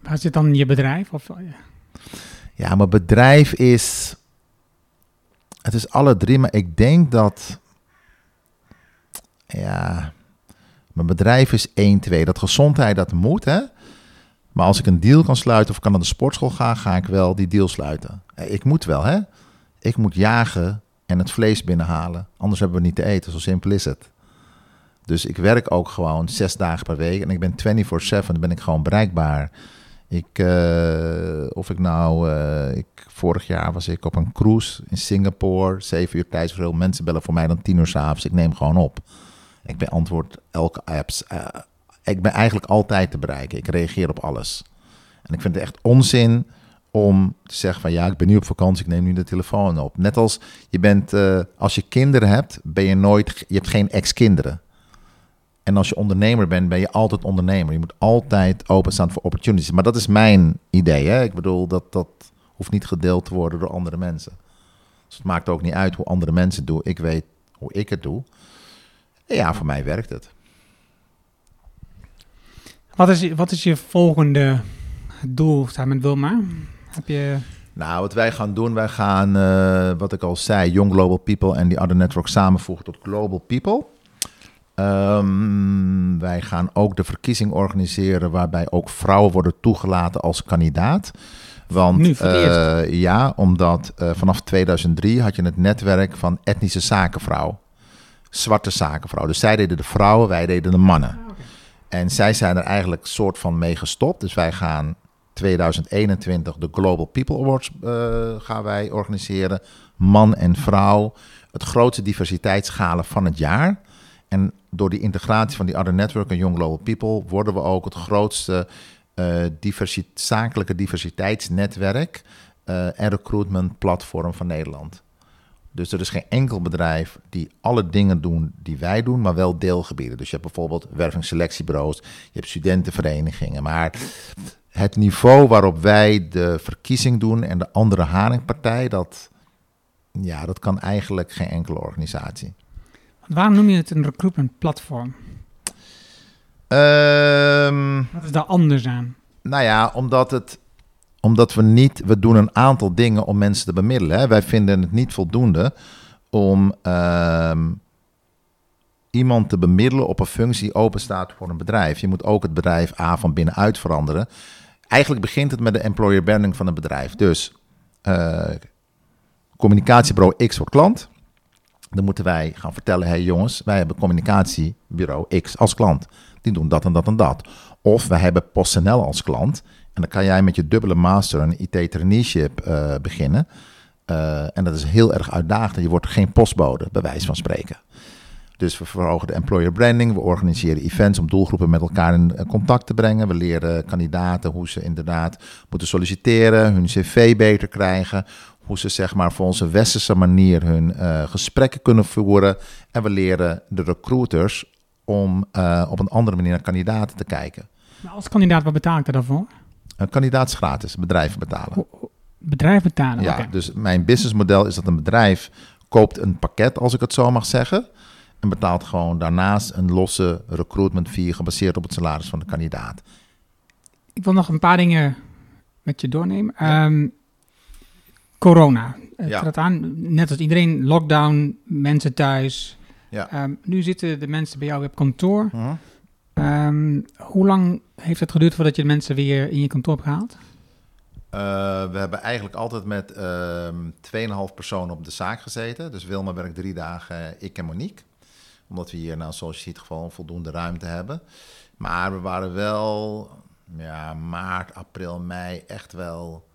Waar zit dan je bedrijf? Of, ja. mijn bedrijf is... Het is alle drie, maar ik denk dat... Ja, mijn bedrijf is 1, 2. Dat gezondheid, dat moet, hè. Maar als ik een deal kan sluiten of kan naar de sportschool gaan, ga ik wel die deal sluiten. Ik moet wel, hè? Ik moet jagen en het vlees binnenhalen. Anders hebben we niet te eten. Zo simpel is het. Dus ik werk ook gewoon zes dagen per week. En ik ben 24-7, ben ik gewoon bereikbaar. Ik, uh, of ik nou, uh, ik, vorig jaar was ik op een cruise in Singapore. Zeven uur tijdsverschil. Mensen bellen voor mij dan tien uur s'avonds. Ik neem gewoon op. Ik beantwoord elke apps. Ik ben eigenlijk altijd te bereiken. Ik reageer op alles. En ik vind het echt onzin om te zeggen van ja, ik ben nu op vakantie, ik neem nu de telefoon op. Net als je bent, uh, als je kinderen hebt, ben je nooit, je hebt geen ex-kinderen. En als je ondernemer bent, ben je altijd ondernemer. Je moet altijd openstaan voor opportunities. Maar dat is mijn idee. Hè? Ik bedoel, dat, dat hoeft niet gedeeld te worden door andere mensen. Dus het maakt ook niet uit hoe andere mensen het doen. Ik weet hoe ik het doe. ja, voor mij werkt het. Wat is, wat is je volgende doel samen met Wilma? Heb je... Nou, wat wij gaan doen, wij gaan, uh, wat ik al zei, Young Global People en die Other Network samenvoegen tot Global People. Um, wij gaan ook de verkiezing organiseren waarbij ook vrouwen worden toegelaten als kandidaat. Want nu, uh, ja, omdat uh, vanaf 2003 had je het netwerk van etnische zakenvrouw. Zwarte zakenvrouw. Dus zij deden de vrouwen, wij deden de mannen. En zij zijn er eigenlijk soort van mee gestopt. Dus wij gaan 2021 de Global People Awards uh, gaan wij organiseren. Man en vrouw. Het grootste diversiteitsschalen van het jaar. En door die integratie van die Other Network en Young Global People worden we ook het grootste uh, zakelijke diversiteitsnetwerk uh, en recruitment platform van Nederland. Dus er is geen enkel bedrijf die alle dingen doen die wij doen, maar wel deelgebieden. Dus je hebt bijvoorbeeld wervingsselectiebureaus, je hebt studentenverenigingen. Maar het niveau waarop wij de verkiezing doen en de andere haringpartij, dat, ja, dat kan eigenlijk geen enkele organisatie. Waarom noem je het een recruitment platform? Um, Wat is daar anders aan? Nou ja, omdat het omdat we niet, we doen een aantal dingen om mensen te bemiddelen. Hè. Wij vinden het niet voldoende om ehm, iemand te bemiddelen op een functie die open staat voor een bedrijf. Je moet ook het bedrijf A van binnenuit veranderen. Eigenlijk begint het met de employer branding van een bedrijf. Dus uh, communicatiebureau X wordt klant. Dan moeten wij gaan vertellen, hé hey jongens, wij hebben communicatiebureau X als klant. Die doen dat en dat en dat. Of wij hebben PostNL als klant. En dan kan jij met je dubbele master een IT-traineeship uh, beginnen. Uh, en dat is heel erg uitdagend. Je wordt geen postbode, bij wijze van spreken. Dus we verhogen de employer branding. We organiseren events om doelgroepen met elkaar in eh, contact te brengen. We leren kandidaten hoe ze inderdaad moeten solliciteren, hun cv beter krijgen. Hoe ze zeg maar voor onze westerse manier hun gesprekken kunnen voeren. En we leren de recruiters om op een andere manier naar kandidaten te kijken. Maar als kandidaat, wat betaal ik er dan voor? Een kandidaat is gratis, bedrijven betalen. Bedrijf betalen, Ja, dus mijn businessmodel is dat een bedrijf koopt een pakket, als ik het zo mag zeggen, en betaalt gewoon daarnaast een losse recruitment fee gebaseerd op het salaris van de kandidaat. Ik wil nog een paar dingen met je doornemen. Ja. Um, corona. Het ja. aan, net als iedereen, lockdown, mensen thuis. Ja. Um, nu zitten de mensen bij jou op kantoor. Uh -huh. Um, hoe lang heeft het geduurd voordat je de mensen weer in je kantoor hebt gehaald? Uh, we hebben eigenlijk altijd met uh, 2,5 personen op de zaak gezeten. Dus Wilma werkt drie dagen, ik en Monique. Omdat we hier, nou, zoals je ziet, gewoon voldoende ruimte hebben. Maar we waren wel, ja, maart, april, mei echt wel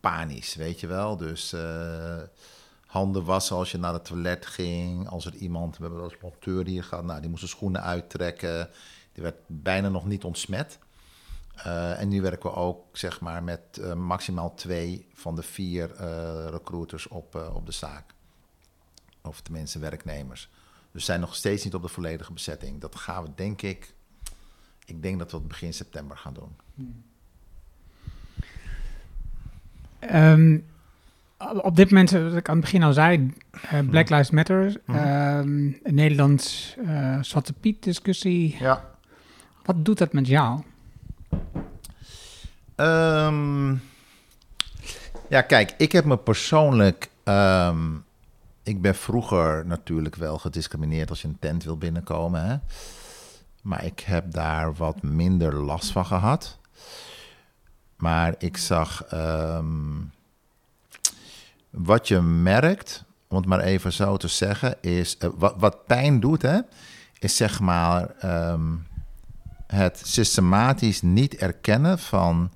panisch, weet je wel. Dus uh, handen wassen als je naar het toilet ging. Als er iemand, we hebben eens monteur hier gehad, nou, die moest de schoenen uittrekken. Die werd bijna nog niet ontsmet. Uh, en nu werken we ook zeg maar, met uh, maximaal twee van de vier uh, recruiters op, op de zaak. Of tenminste werknemers. Dus we zijn nog steeds niet op de volledige bezetting. Dat gaan we denk ik, ik denk dat we het begin september gaan doen. Um, op dit moment, wat ik aan het begin al zei, Black Lives Matter, mm -hmm. Nederlands Zwarte Piet discussie. Ja. Wat doet dat met jou? Um, ja, kijk, ik heb me persoonlijk. Um, ik ben vroeger natuurlijk wel gediscrimineerd als je een tent wil binnenkomen. Hè? Maar ik heb daar wat minder last van gehad. Maar ik zag. Um, wat je merkt, om het maar even zo te zeggen, is. Wat, wat pijn doet, hè, is zeg maar het systematisch niet erkennen van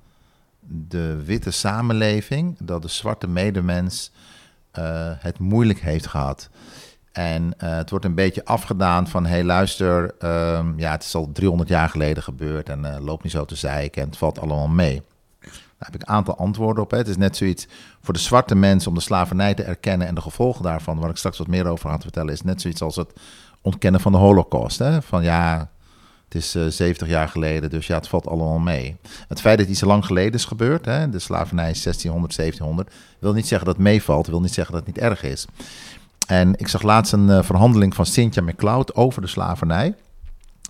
de witte samenleving dat de zwarte medemens uh, het moeilijk heeft gehad. En uh, het wordt een beetje afgedaan van, hé hey, luister, um, ja, het is al 300 jaar geleden gebeurd en uh, loop niet zo te zeiken en het valt allemaal mee. Daar heb ik een aantal antwoorden op. Hè. Het is net zoiets voor de zwarte mensen om de slavernij te erkennen en de gevolgen daarvan, waar ik straks wat meer over ga te vertellen, is net zoiets als het ontkennen van de holocaust. Hè. Van ja, het is uh, 70 jaar geleden, dus ja, het valt allemaal mee. Het feit dat iets lang geleden is gebeurd, hè, de slavernij is 1600, 1700, wil niet zeggen dat het meevalt, wil niet zeggen dat het niet erg is. En ik zag laatst een uh, verhandeling van Cynthia McCloud over de slavernij.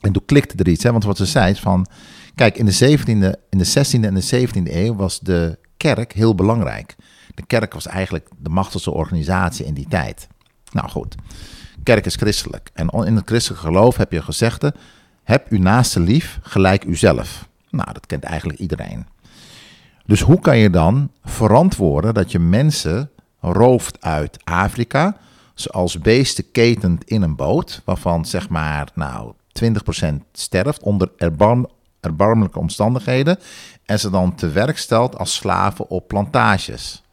En toen klikte er iets, hè, want wat ze zei is van... Kijk, in de, 17e, in de 16e en de 17e eeuw was de kerk heel belangrijk. De kerk was eigenlijk de machtigste organisatie in die tijd. Nou goed, kerk is christelijk. En in het christelijke geloof heb je gezegde... Heb uw naaste lief gelijk uzelf. Nou, dat kent eigenlijk iedereen. Dus hoe kan je dan verantwoorden dat je mensen rooft uit Afrika, zoals beesten ketend in een boot, waarvan zeg maar nou 20% sterft onder erbarm, erbarmelijke omstandigheden, en ze dan te werk stelt als slaven op plantages?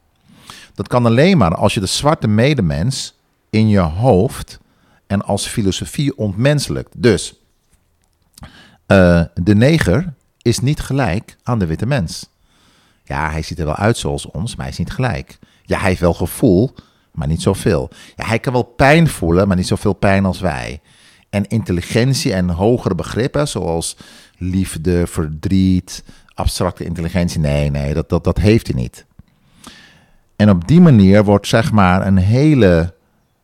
Dat kan alleen maar als je de zwarte medemens in je hoofd en als filosofie ontmenselijkt. Dus eh, de neger is niet gelijk aan de witte mens. Ja, hij ziet er wel uit zoals ons, maar hij is niet gelijk. Ja, hij heeft wel gevoel, maar niet zoveel. Ja, hij kan wel pijn voelen, maar niet zoveel pijn als wij. En intelligentie en hogere begrippen, zoals liefde, verdriet, abstracte intelligentie, nee, nee, dat, dat, dat heeft hij niet. En op die manier wordt zeg maar een hele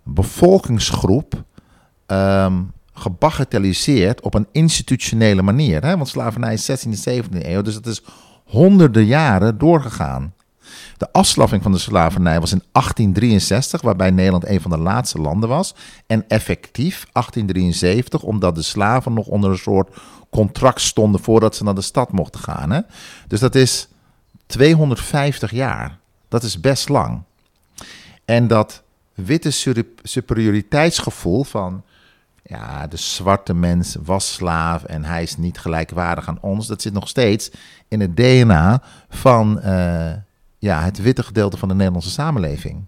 bevolkingsgroep um, gebagatelliseerd op een institutionele manier. Hè? Want slavernij is 16e, 17e eeuw, dus dat is honderden jaren doorgegaan. De afschaffing van de slavernij was in 1863, waarbij Nederland een van de laatste landen was. En effectief 1873, omdat de slaven nog onder een soort contract stonden voordat ze naar de stad mochten gaan. Hè? Dus dat is 250 jaar. Dat is best lang. En dat witte superioriteitsgevoel van ja, de zwarte mens was slaaf en hij is niet gelijkwaardig aan ons. Dat zit nog steeds in het DNA van uh, ja, het witte gedeelte van de Nederlandse samenleving.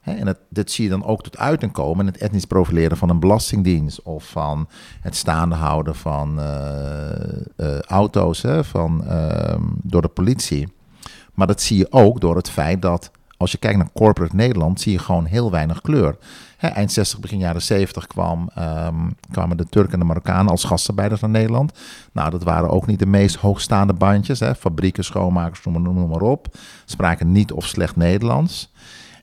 en dat, zie je dan ook tot uiting komen in het etnisch profileren van een belastingdienst of van het staande houden van uh, uh, auto's van, ehm, door de politie. Maar dat zie je ook door het feit dat als je kijkt naar corporate Nederland, zie je gewoon heel weinig kleur eind 60, begin jaren 70 kwam, um, kwamen de Turken en de Marokkanen als gastarbeiders naar Nederland. Nou, dat waren ook niet de meest hoogstaande bandjes. Hè, fabrieken, schoonmakers, noem maar, op. Spraken niet of slecht Nederlands.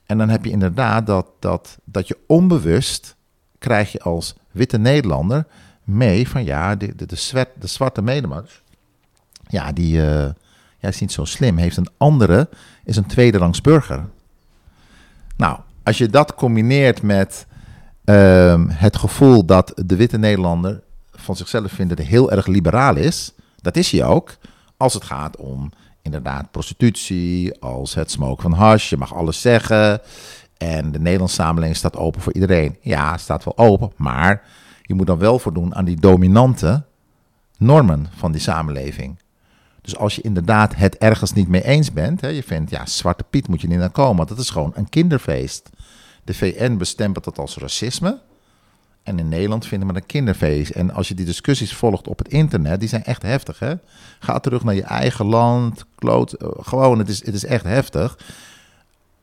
En dan heb je inderdaad dat, dat, dat je onbewust krijg je als witte Nederlander mee van ja, de, de, de, de zwarte medemars, ja, die uh, ja, is niet zo slim. Heeft een andere, is een tweederangs burger. Nou, als je dat combineert met ehm, het gevoel dat de witte Nederlander van zichzelf vindt dat hij heel erg liberaal is, dat is hij ook, als het gaat om inderdaad prostitutie, als het smoken van hash, je mag alles zeggen. En de Nederlandse samenleving staat open voor iedereen. Ja, staat wel open, maar je moet dan wel voldoen aan die dominante normen van die samenleving. Dus als je inderdaad het ergens niet mee eens bent, hè, je vindt, ja, Zwarte Piet moet je niet naar komen, dat is gewoon een kinderfeest. De VN bestempelt dat als racisme. En in Nederland vinden we een kinderfeest. En als je die discussies volgt op het internet, die zijn echt heftig. Hè? Ga terug naar je eigen land. Kloot, eh, gewoon, het is, het is echt heftig.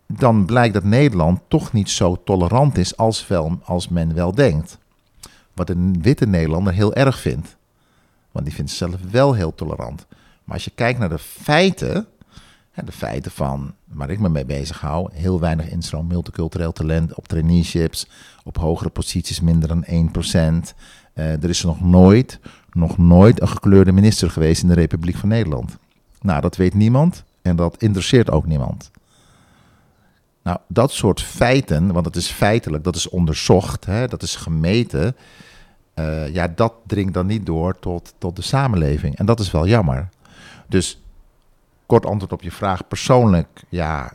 Dan blijkt dat Nederland toch niet zo tolerant is als, wel, als men wel denkt. Wat een witte Nederlander heel erg vindt. Want die vindt zichzelf wel heel tolerant. Maar als je kijkt naar de feiten, de feiten van waar ik me mee bezig hou, heel weinig instroom, multicultureel talent op traineeships, op hogere posities minder dan 1%. Uh, eh, er is nog nooit, nog nooit een gekleurde minister geweest in de Republiek van Nederland. Nou, dat weet niemand en dat interesseert ook niemand. Nou, dat soort feiten, want het is feitelijk, dat is onderzocht, hè, dat is gemeten. Uh, ja, dat dringt dan niet door tot, tot de samenleving. En dat is wel jammer. Dus kort antwoord op je vraag. Persoonlijk, ja,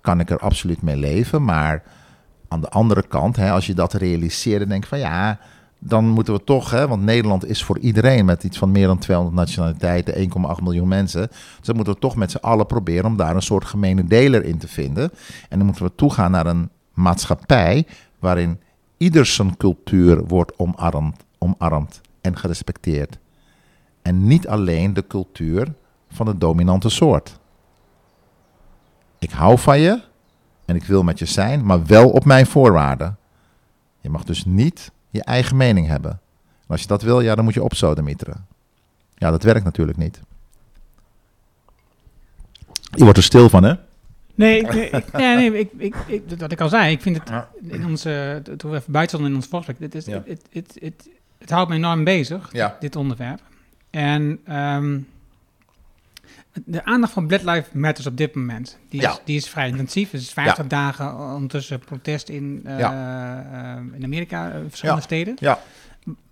kan ik er absoluut mee leven. Maar aan de andere kant, hè, als je dat realiseert, dan denk ik van ja, dan moeten we toch, hè, want Nederland is voor iedereen met iets van meer dan 200 nationaliteiten, 1,8 miljoen mensen. Dus dan moeten we toch met z'n allen proberen om daar een soort gemene deler in te vinden. En dan moeten we toegaan naar een maatschappij waarin ieder zijn cultuur wordt omarmd, omarmd en gerespecteerd. En niet alleen de cultuur van de dominante soort. Ik hou van je en ik wil met je zijn, maar wel op mijn voorwaarden. Je mag dus niet je eigen mening hebben. En als je dat wil, ja, dan moet je opsodemieteren. Ja, dat werkt natuurlijk niet. Je wordt er stil van, hè? Nee, nee, ik, nee, nee ik, ik, ik, wat ik al zei, ik vind het in onze, toen we even buiten in ons voorstel, het, is, het, het, het, het, het, houdt me enorm bezig, dit onderwerp. En um, de aandacht van Black Lives Matters op dit moment, die is, die is vrij intensief. Het is 50 dagen ondertussen protest in, uh, in Amerika, in verschillende steden. Ja.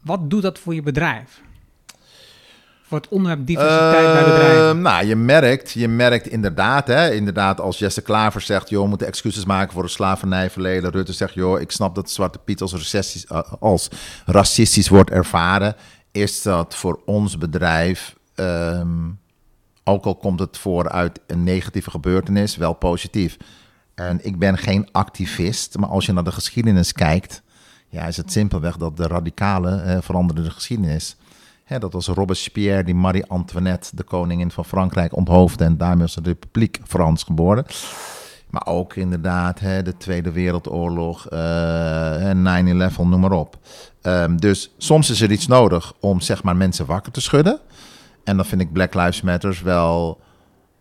Wat doet dat voor je bedrijf? Voor het onderwerp diversiteit bij bedrijven? Nou, je merkt, je merkt inderdaad, hè, inderdaad als Jesse Klaver zegt... joh, we moeten excuses maken voor het slavernijverleden. Rutte zegt, joh, ik snap dat Zwarte Piet als racistisch, als racistisch wordt ervaren. Is dat voor ons bedrijf... Um, ook al komt het voor uit een negatieve gebeurtenis, wel positief. En ik ben geen activist, maar als je naar de geschiedenis kijkt, Ja, is het simpelweg dat de radicalen eh, veranderden de geschiedenis. Hè, dat was Robespierre die Marie-Antoinette, de koningin van Frankrijk, onthoofde. En daarmee was de Republiek Frans geboren. Maar ook inderdaad hè, de Tweede Wereldoorlog, eh 9-11, noem maar op. Ehm, dus soms is er iets nodig om zeg maar, mensen wakker te schudden. En dan vind ik Black Lives Matter wel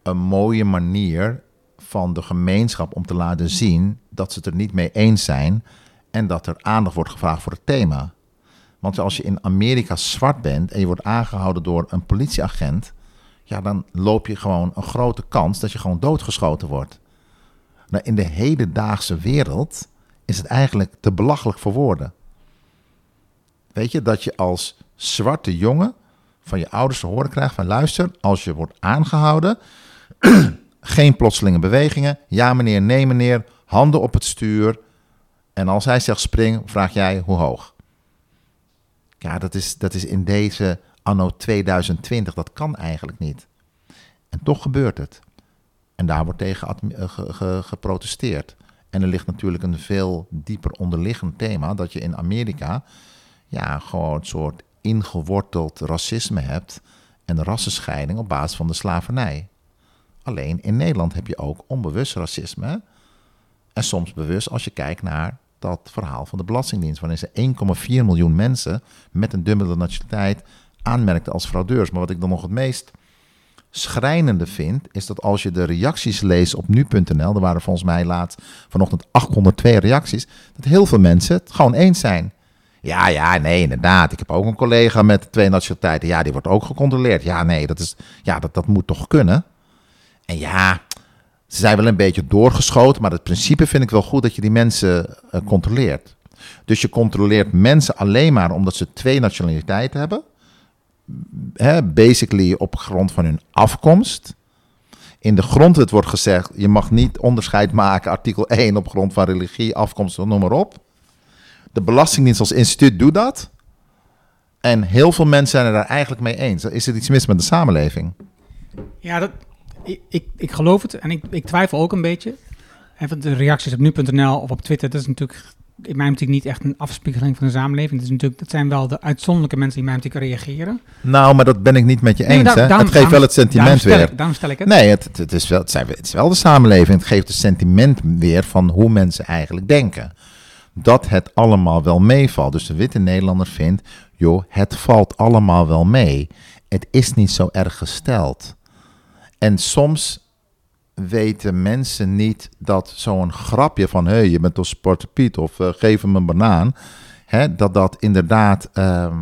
een mooie manier van de gemeenschap om te laten zien dat ze het er niet mee eens zijn en dat er aandacht wordt gevraagd voor het thema. Want als je in Amerika zwart bent en je wordt aangehouden door een politieagent, ja, dan loop je gewoon een grote kans dat je gewoon doodgeschoten wordt. Nou, in de hedendaagse wereld is het eigenlijk te belachelijk voor woorden. Weet je, dat je als zwarte jongen van je ouders te horen krijgt van luister, als je wordt aangehouden, geen plotselinge bewegingen, ja meneer, nee meneer, handen op het stuur. En als hij zegt spring, vraag jij hoe hoog. Ja, dat is, dat is in deze anno 2020, dat kan eigenlijk niet. En toch gebeurt het. En daar wordt tegen eh, ge- ge- geprotesteerd. En er ligt natuurlijk een veel dieper onderliggend thema, dat je in Amerika ja, gewoon een soort ingeworteld racisme hebt en rassenscheiding op basis van de slavernij. Alleen in Nederland heb je ook onbewust racisme. En soms bewust als je kijkt naar dat verhaal van de Belastingdienst, waarin ze 1,4 miljoen mensen met een dubbele nationaliteit aanmerkten als fraudeurs. Maar wat ik dan nog het meest schrijnende vind, is dat als je de reacties leest op nu.nl, er waren volgens mij laatst vanochtend 802 reacties, dat heel veel mensen het gewoon eens zijn. Ja, ja, nee, inderdaad. Ik heb ook een collega met twee nationaliteiten. Ja, die wordt ook gecontroleerd. Ja, nee, dat, is, ja, dat, dat moet toch kunnen? En ja, ze zijn wel een beetje doorgeschoten, maar het principe vind ik wel goed dat je die mensen eh, controleert. Dus je controleert mensen alleen maar omdat ze twee nationaliteiten hebben. Basically op grond van hun afkomst. In de grondwet wordt gezegd, je mag niet onderscheid maken, artikel 1, op grond van religie, afkomst, noem maar op. De Belastingdienst als instituut doet dat. En heel veel mensen zijn er daar eigenlijk mee eens. Is er iets mis met de samenleving? Ja, dat, ik, ik, ik geloof het en ik, ik twijfel ook een beetje. En van de reacties op nu.nl of op Twitter, dat is natuurlijk in mijn optiek niet echt een afspiegeling van de samenleving. Is natuurlijk, dat zijn wel de uitzonderlijke mensen die in mijn optiek reageren. Nou, maar dat ben ik niet met je eens. hè? daarom- het geeft wel het sentiment weer. Ik, daarom stel ik het. Nee, het, het, het is wel, het, zijn, het is wel de samenleving. Het geeft het sentiment weer van hoe mensen eigenlijk denken. Dat het allemaal wel meevalt. Dus de witte Nederlander vindt, joh, het valt allemaal wel mee. Het is niet zo erg gesteld. En soms weten mensen niet dat zo'n grapje van... hé, hey, je bent toch Zwarte Piet of eh, geef hem een banaan... Hè, dat dat inderdaad ehm,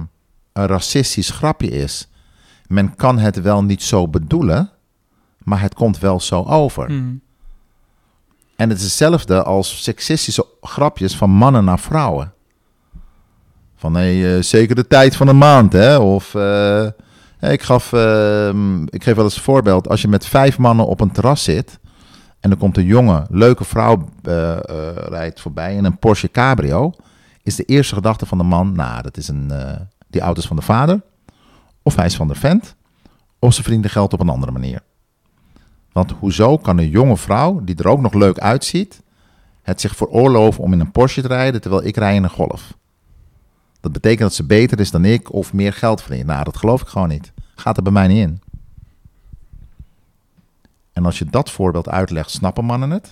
een racistisch grapje is. Men kan het wel niet zo bedoelen, maar het komt wel zo over. Hmm. En het is hetzelfde als seksistische grapjes van mannen naar vrouwen. Van hey, eh, zeker de tijd van een maand, hè? Of eh, ik, gaf, ehm, ik geef wel eens een voorbeeld. Als je met vijf mannen op een terras zit en er komt een jonge, leuke vrouw eh, eh, rijdt voorbij in een Porsche Cabrio, is de eerste gedachte van de man, nou, dat is een, eh, die auto is van de vader, of hij is van de vent, of ze verdienen geld op een andere manier. Want hoezo kan een jonge vrouw, die er ook nog leuk uitziet, het zich veroorloven om in een Porsche te rijden, terwijl ik rij in een Golf? Dat betekent dat ze beter is dan ik of meer geld verdient. Nou, dat geloof ik gewoon niet. Gaat er bij mij niet in. En als je dat voorbeeld uitlegt, snappen mannen het.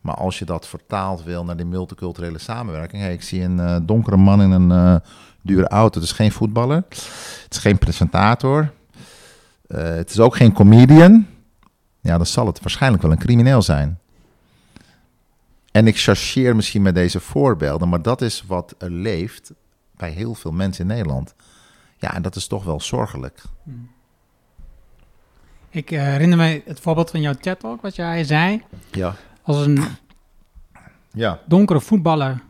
Maar als je dat vertaald wil naar die multiculturele samenwerking. Ik zie een eh, donkere man in een eh, dure auto. Het is geen voetballer. Het is geen presentator. Eh, het is ook geen comedian. Ja, dan zal het waarschijnlijk wel een crimineel zijn. En ik chargeer misschien met deze voorbeelden, maar dat is wat er leeft bij heel veel mensen in Nederland. Ja, en dat is toch wel zorgelijk. Ik eh, herinner me het voorbeeld van jouw chat ook, wat jij zei. Ja. Als een ja. donkere voetballer.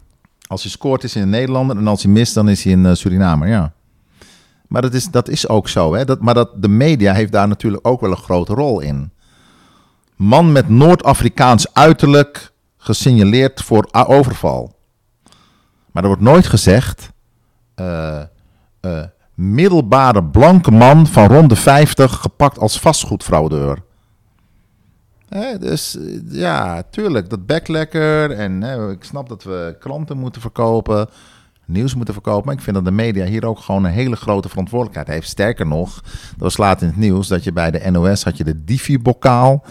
Als hij scoort is hij een Nederlander en als hij mist dan is hij een eh, Surinamer, ja. Maar dat is, dat is ook zo, hè. Dat, maar dat, de media heeft daar natuurlijk ook wel een grote rol in. Man met Noord-Afrikaans uiterlijk gesignaleerd voor overval. Maar er wordt nooit gezegd... eh, eh, middelbare blanke man van rond de 50 gepakt als vastgoedfraudeur. Dus eh, ja, tuurlijk, dat bek lekker. En ik snap dat we klanten moeten verkopen, nieuws moeten verkopen. Maar ik vind dat de media hier ook gewoon een hele grote verantwoordelijkheid heeft. Sterker nog, dat was laat in het nieuws dat je bij de NOS had je de Divi-bokaal.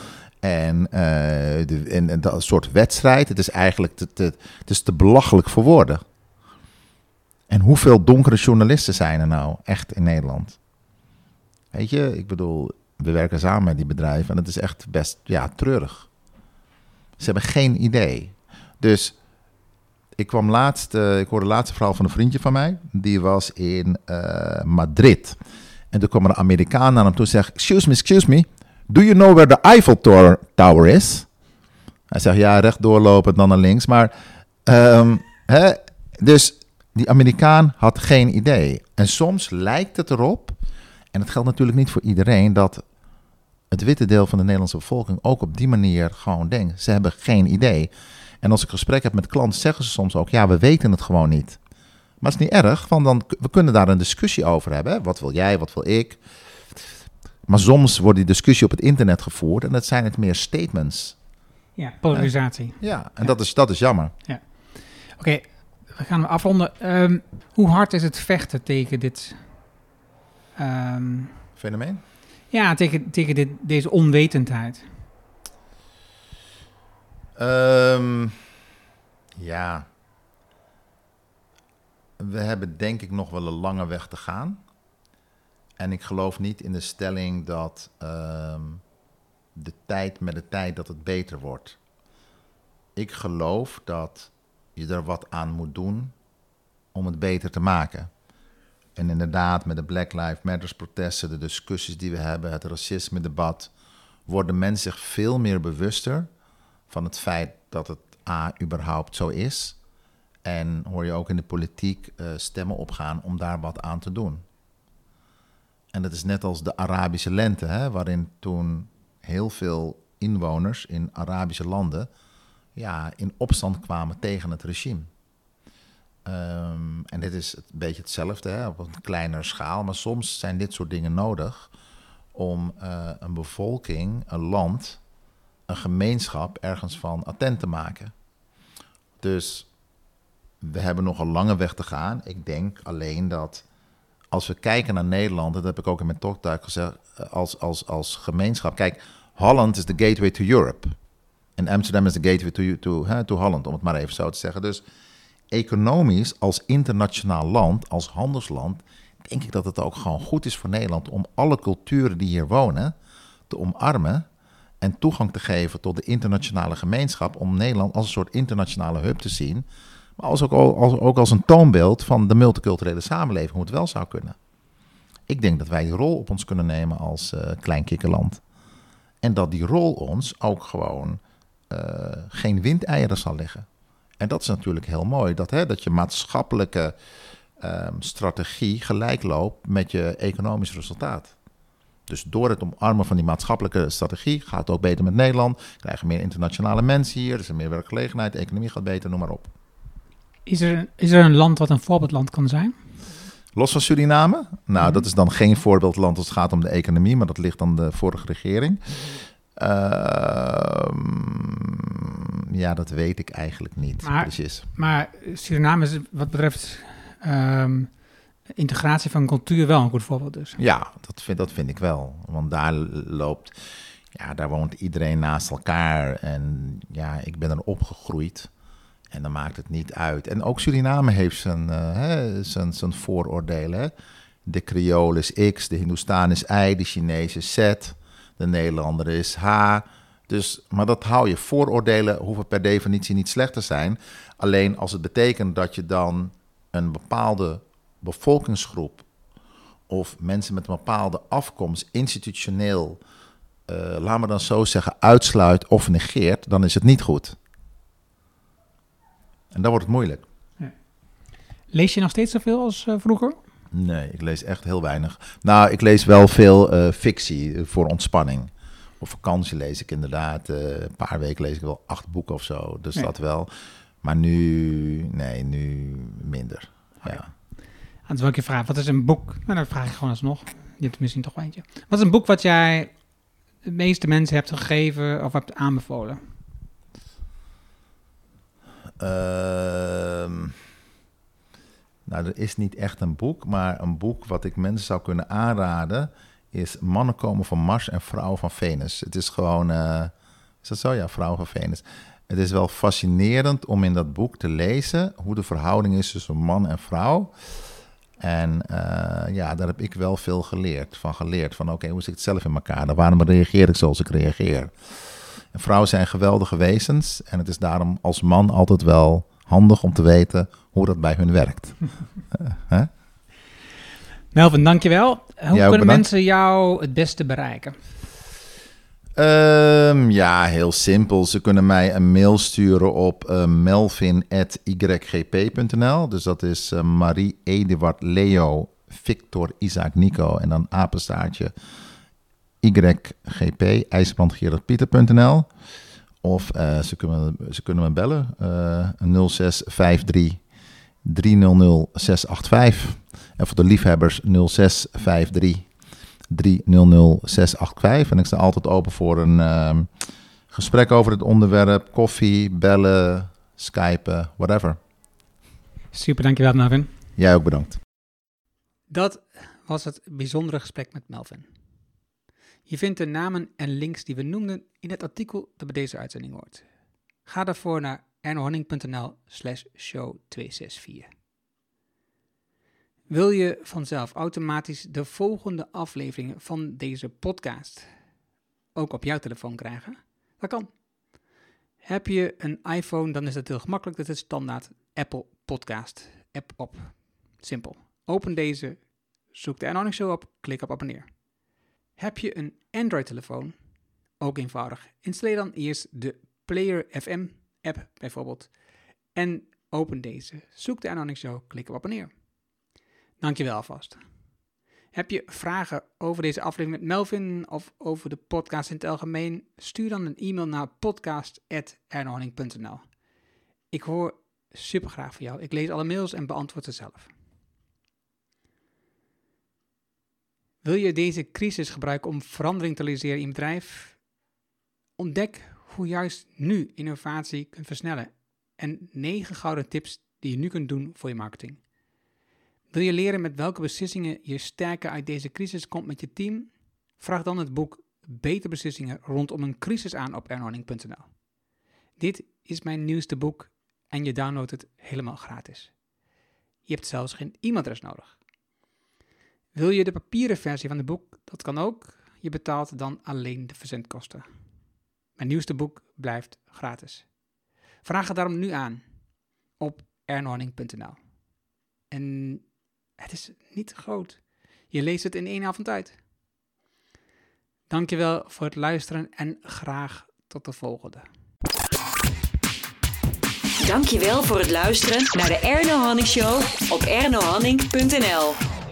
En, eh, de, en, dat soort wedstrijd. Het is eigenlijk te, het is te belachelijk voor woorden. En hoeveel donkere journalisten zijn er nou echt in Nederland? Weet je, ik bedoel, we werken samen met die bedrijven en het is echt best ja, treurig. Ze hebben geen idee. Dus ik kwam laatst, uh, ik hoorde laatste verhaal van een vriendje van mij. Die was in uh, Madrid. En toen kwam er een Amerikaan naar hem toe en zegt: Excuse me, excuse me. Do you know where the Eiffel Tower, is? Hij zegt: Ja, rechtdoor lopen dan naar links. Maar, um, hè, dus die Amerikaan had geen idee. En soms lijkt het erop, en het geldt natuurlijk niet voor iedereen, dat het witte deel van de Nederlandse bevolking ook op die manier gewoon denkt. Ze hebben geen idee. En als ik gesprek heb met klanten, zeggen ze soms ook: ja, we weten het gewoon niet. Maar het is niet erg, want dan, we kunnen daar een discussie over hebben. Wat wil jij, wat wil ik? Maar soms wordt die discussie op het internet gevoerd en dat zijn het meer statements. Ja, polarisatie. Ja, en ja. Dat, is, dat is jammer. Ja. Oké, okay, we gaan afronden. Um, hoe hard is het vechten tegen dit um, fenomeen? Ja, tegen, tegen dit, deze onwetendheid. Um, ja. We hebben denk ik nog wel een lange weg te gaan. En ik geloof niet in de stelling dat um, de tijd met de tijd dat het beter wordt. Ik geloof dat je er wat aan moet doen om het beter te maken. En inderdaad, met de Black Lives Matter protesten, de discussies die we hebben, het racisme-debat, worden mensen zich veel meer bewuster van het feit dat het A überhaupt zo is. En hoor je ook in de politiek uh, stemmen opgaan om daar wat aan te doen. En dat is net als de Arabische lente, hè, waarin toen heel veel inwoners in Arabische landen ja, in opstand kwamen tegen het regime. Um, en dit is een beetje hetzelfde hè, op een kleinere schaal, maar soms zijn dit soort dingen nodig om uh, een bevolking, een land, een gemeenschap ergens van attent te maken. Dus we hebben nog een lange weg te gaan. Ik denk alleen dat als we kijken naar Nederland, dat heb ik ook in mijn talktuig gezegd, eh, als, als, als gemeenschap. Kijk, Holland is de gateway to Europe. En Amsterdam is de gateway to, to, to Holland, om het maar even zo te zeggen. Dus economisch, als internationaal land, als handelsland, denk ik dat het ook gewoon goed is voor Nederland om alle culturen die hier wonen te omarmen en toegang te geven tot de internationale gemeenschap om Nederland als een soort internationale hub te zien, maar als ook, als, ook als een toonbeeld van de multiculturele samenleving, hoe het wel zou kunnen. Ik denk dat wij die rol op ons kunnen nemen als uh, klein kikkerland. En dat die rol ons ook gewoon uh, geen windeieren zal leggen. En dat is natuurlijk heel mooi, dat, hè, dat je maatschappelijke um, strategie gelijk loopt met je economisch resultaat. Dus door het omarmen van die maatschappelijke strategie gaat het ook beter met Nederland. Krijgen meer internationale mensen hier, er is er meer werkgelegenheid, de economie gaat beter, noem maar op. Is er, is er een land wat een voorbeeldland kan zijn? Los van Suriname? Nou, -hmm. dat is dan geen voorbeeldland als het gaat om de economie, maar dat ligt aan de vorige regering. Uh, ja, dat weet ik eigenlijk niet maar, precies. Maar Suriname is wat betreft um, integratie van cultuur wel een goed voorbeeld dus. Ja, dat vind, dat vind ik wel. Want daar loopt, ja, daar woont iedereen naast elkaar. En ja, ik ben er opgegroeid. En dan maakt het niet uit. En ook Suriname heeft zijn, hè, zijn, zijn vooroordelen. De Creole is X, de Hindoestaan is Y, de Chinees is Z, de Nederlander is H. Dus, maar dat hou je. Vooroordelen hoeven per definitie niet slecht te zijn. Alleen als het betekent dat je dan een bepaalde bevolkingsgroep of mensen met een bepaalde afkomst institutioneel, uh, laat me dan zo zeggen, uitsluit of negeert, dan is het niet goed. En dan wordt het moeilijk. Ja. Lees je nog steeds zoveel als uh, vroeger? Nee, ik lees echt heel weinig. Nou, ik lees wel veel uh, fictie voor ontspanning. Op vakantie lees ik inderdaad, uh, een paar weken lees ik wel acht boeken of zo. Dus ja. dat wel. Maar nu, nee, nu minder. Okay. Ja. En wil ik je vragen, wat is een boek? Nou, dan vraag ik gewoon alsnog. Je hebt misschien toch wel eentje. Wat is een boek wat jij de meeste mensen hebt gegeven of hebt aanbevolen? Ehm, nou, er is niet echt een boek, maar een boek wat ik mensen zou kunnen aanraden is Mannen komen van Mars en Vrouwen van Venus. Het is gewoon, eh, is dat zo? Ja, Vrouwen van Venus. Het is wel fascinerend om in dat boek te lezen hoe de verhouding is tussen man en vrouw. En eh, ja, daar heb ik wel veel geleerd, van geleerd. Van oké, hoe zit het zelf in elkaar? waarom reageer ik zoals ik reageer? En vrouwen zijn geweldige wezens. En het is daarom als man altijd wel handig om te weten hoe dat bij hun werkt. huh? Melvin, dankjewel. Hoe kunnen mensen jou het beste bereiken? Um, ja, heel simpel. Ze kunnen mij een mail sturen op uh, melvin.ygp.nl. Dus dat is uh, Marie, Eduard, Leo, Victor, Isaac, Nico en dan apenstaartje YGP, ijsbrandgerardpieter.nl. Of uh, ze, kunnen, ze kunnen me bellen, 0653 300 685. En voor de liefhebbers 0653 300 685. En ik sta altijd open voor een uh, gesprek over het onderwerp. Koffie, bellen, skypen, whatever. Super, dankjewel Melvin. Jij ook bedankt. Dat was het bijzondere gesprek met Melvin. Je vindt de namen en links die we noemden in het artikel dat bij deze uitzending hoort. Ga daarvoor naar ernohanning.nl slash show 264. Wil je vanzelf automatisch de volgende afleveringen van deze podcast ook op jouw telefoon krijgen? Dat kan. Heb je een iPhone, dan is dat heel gemakkelijk. Dat is standaard Apple Podcast app op. Simpel. Open deze, zoek de Anonic Show op, klik op abonneer. Heb je een Android-telefoon? Ook eenvoudig. Installeer dan eerst de Player FM app bijvoorbeeld en open deze. Zoek de Anonic Show, klik op abonneer. Dankjewel alvast. Heb je vragen over deze aflevering met Melvin of over de podcast in het algemeen? Stuur dan een e-mail naar podcast.ernohanning.nl Ik hoor super graag van jou. Ik lees alle mails en beantwoord ze zelf. Wil je deze crisis gebruiken om verandering te realiseren in je bedrijf? Ontdek hoe juist nu innovatie kunt versnellen en 9 gouden tips die je nu kunt doen voor je marketing. Wil je leren met welke beslissingen je sterker uit deze crisis komt met je team? Vraag dan het boek Beter Beslissingen rondom een crisis aan op earnwarning.nl. Dit is mijn nieuwste boek en je downloadt het helemaal gratis. Je hebt zelfs geen e-mailadres nodig. Wil je de papieren versie van het boek? Dat kan ook. Je betaalt dan alleen de verzendkosten. Mijn nieuwste boek blijft gratis. Vraag het daarom nu aan op earnwarning.nl. En het is niet groot. Je leest het in één avond uit. Dankjewel voor het luisteren en graag tot de volgende. Dankjewel voor het luisteren naar de Erno Hanning Show op ernohanning.nl.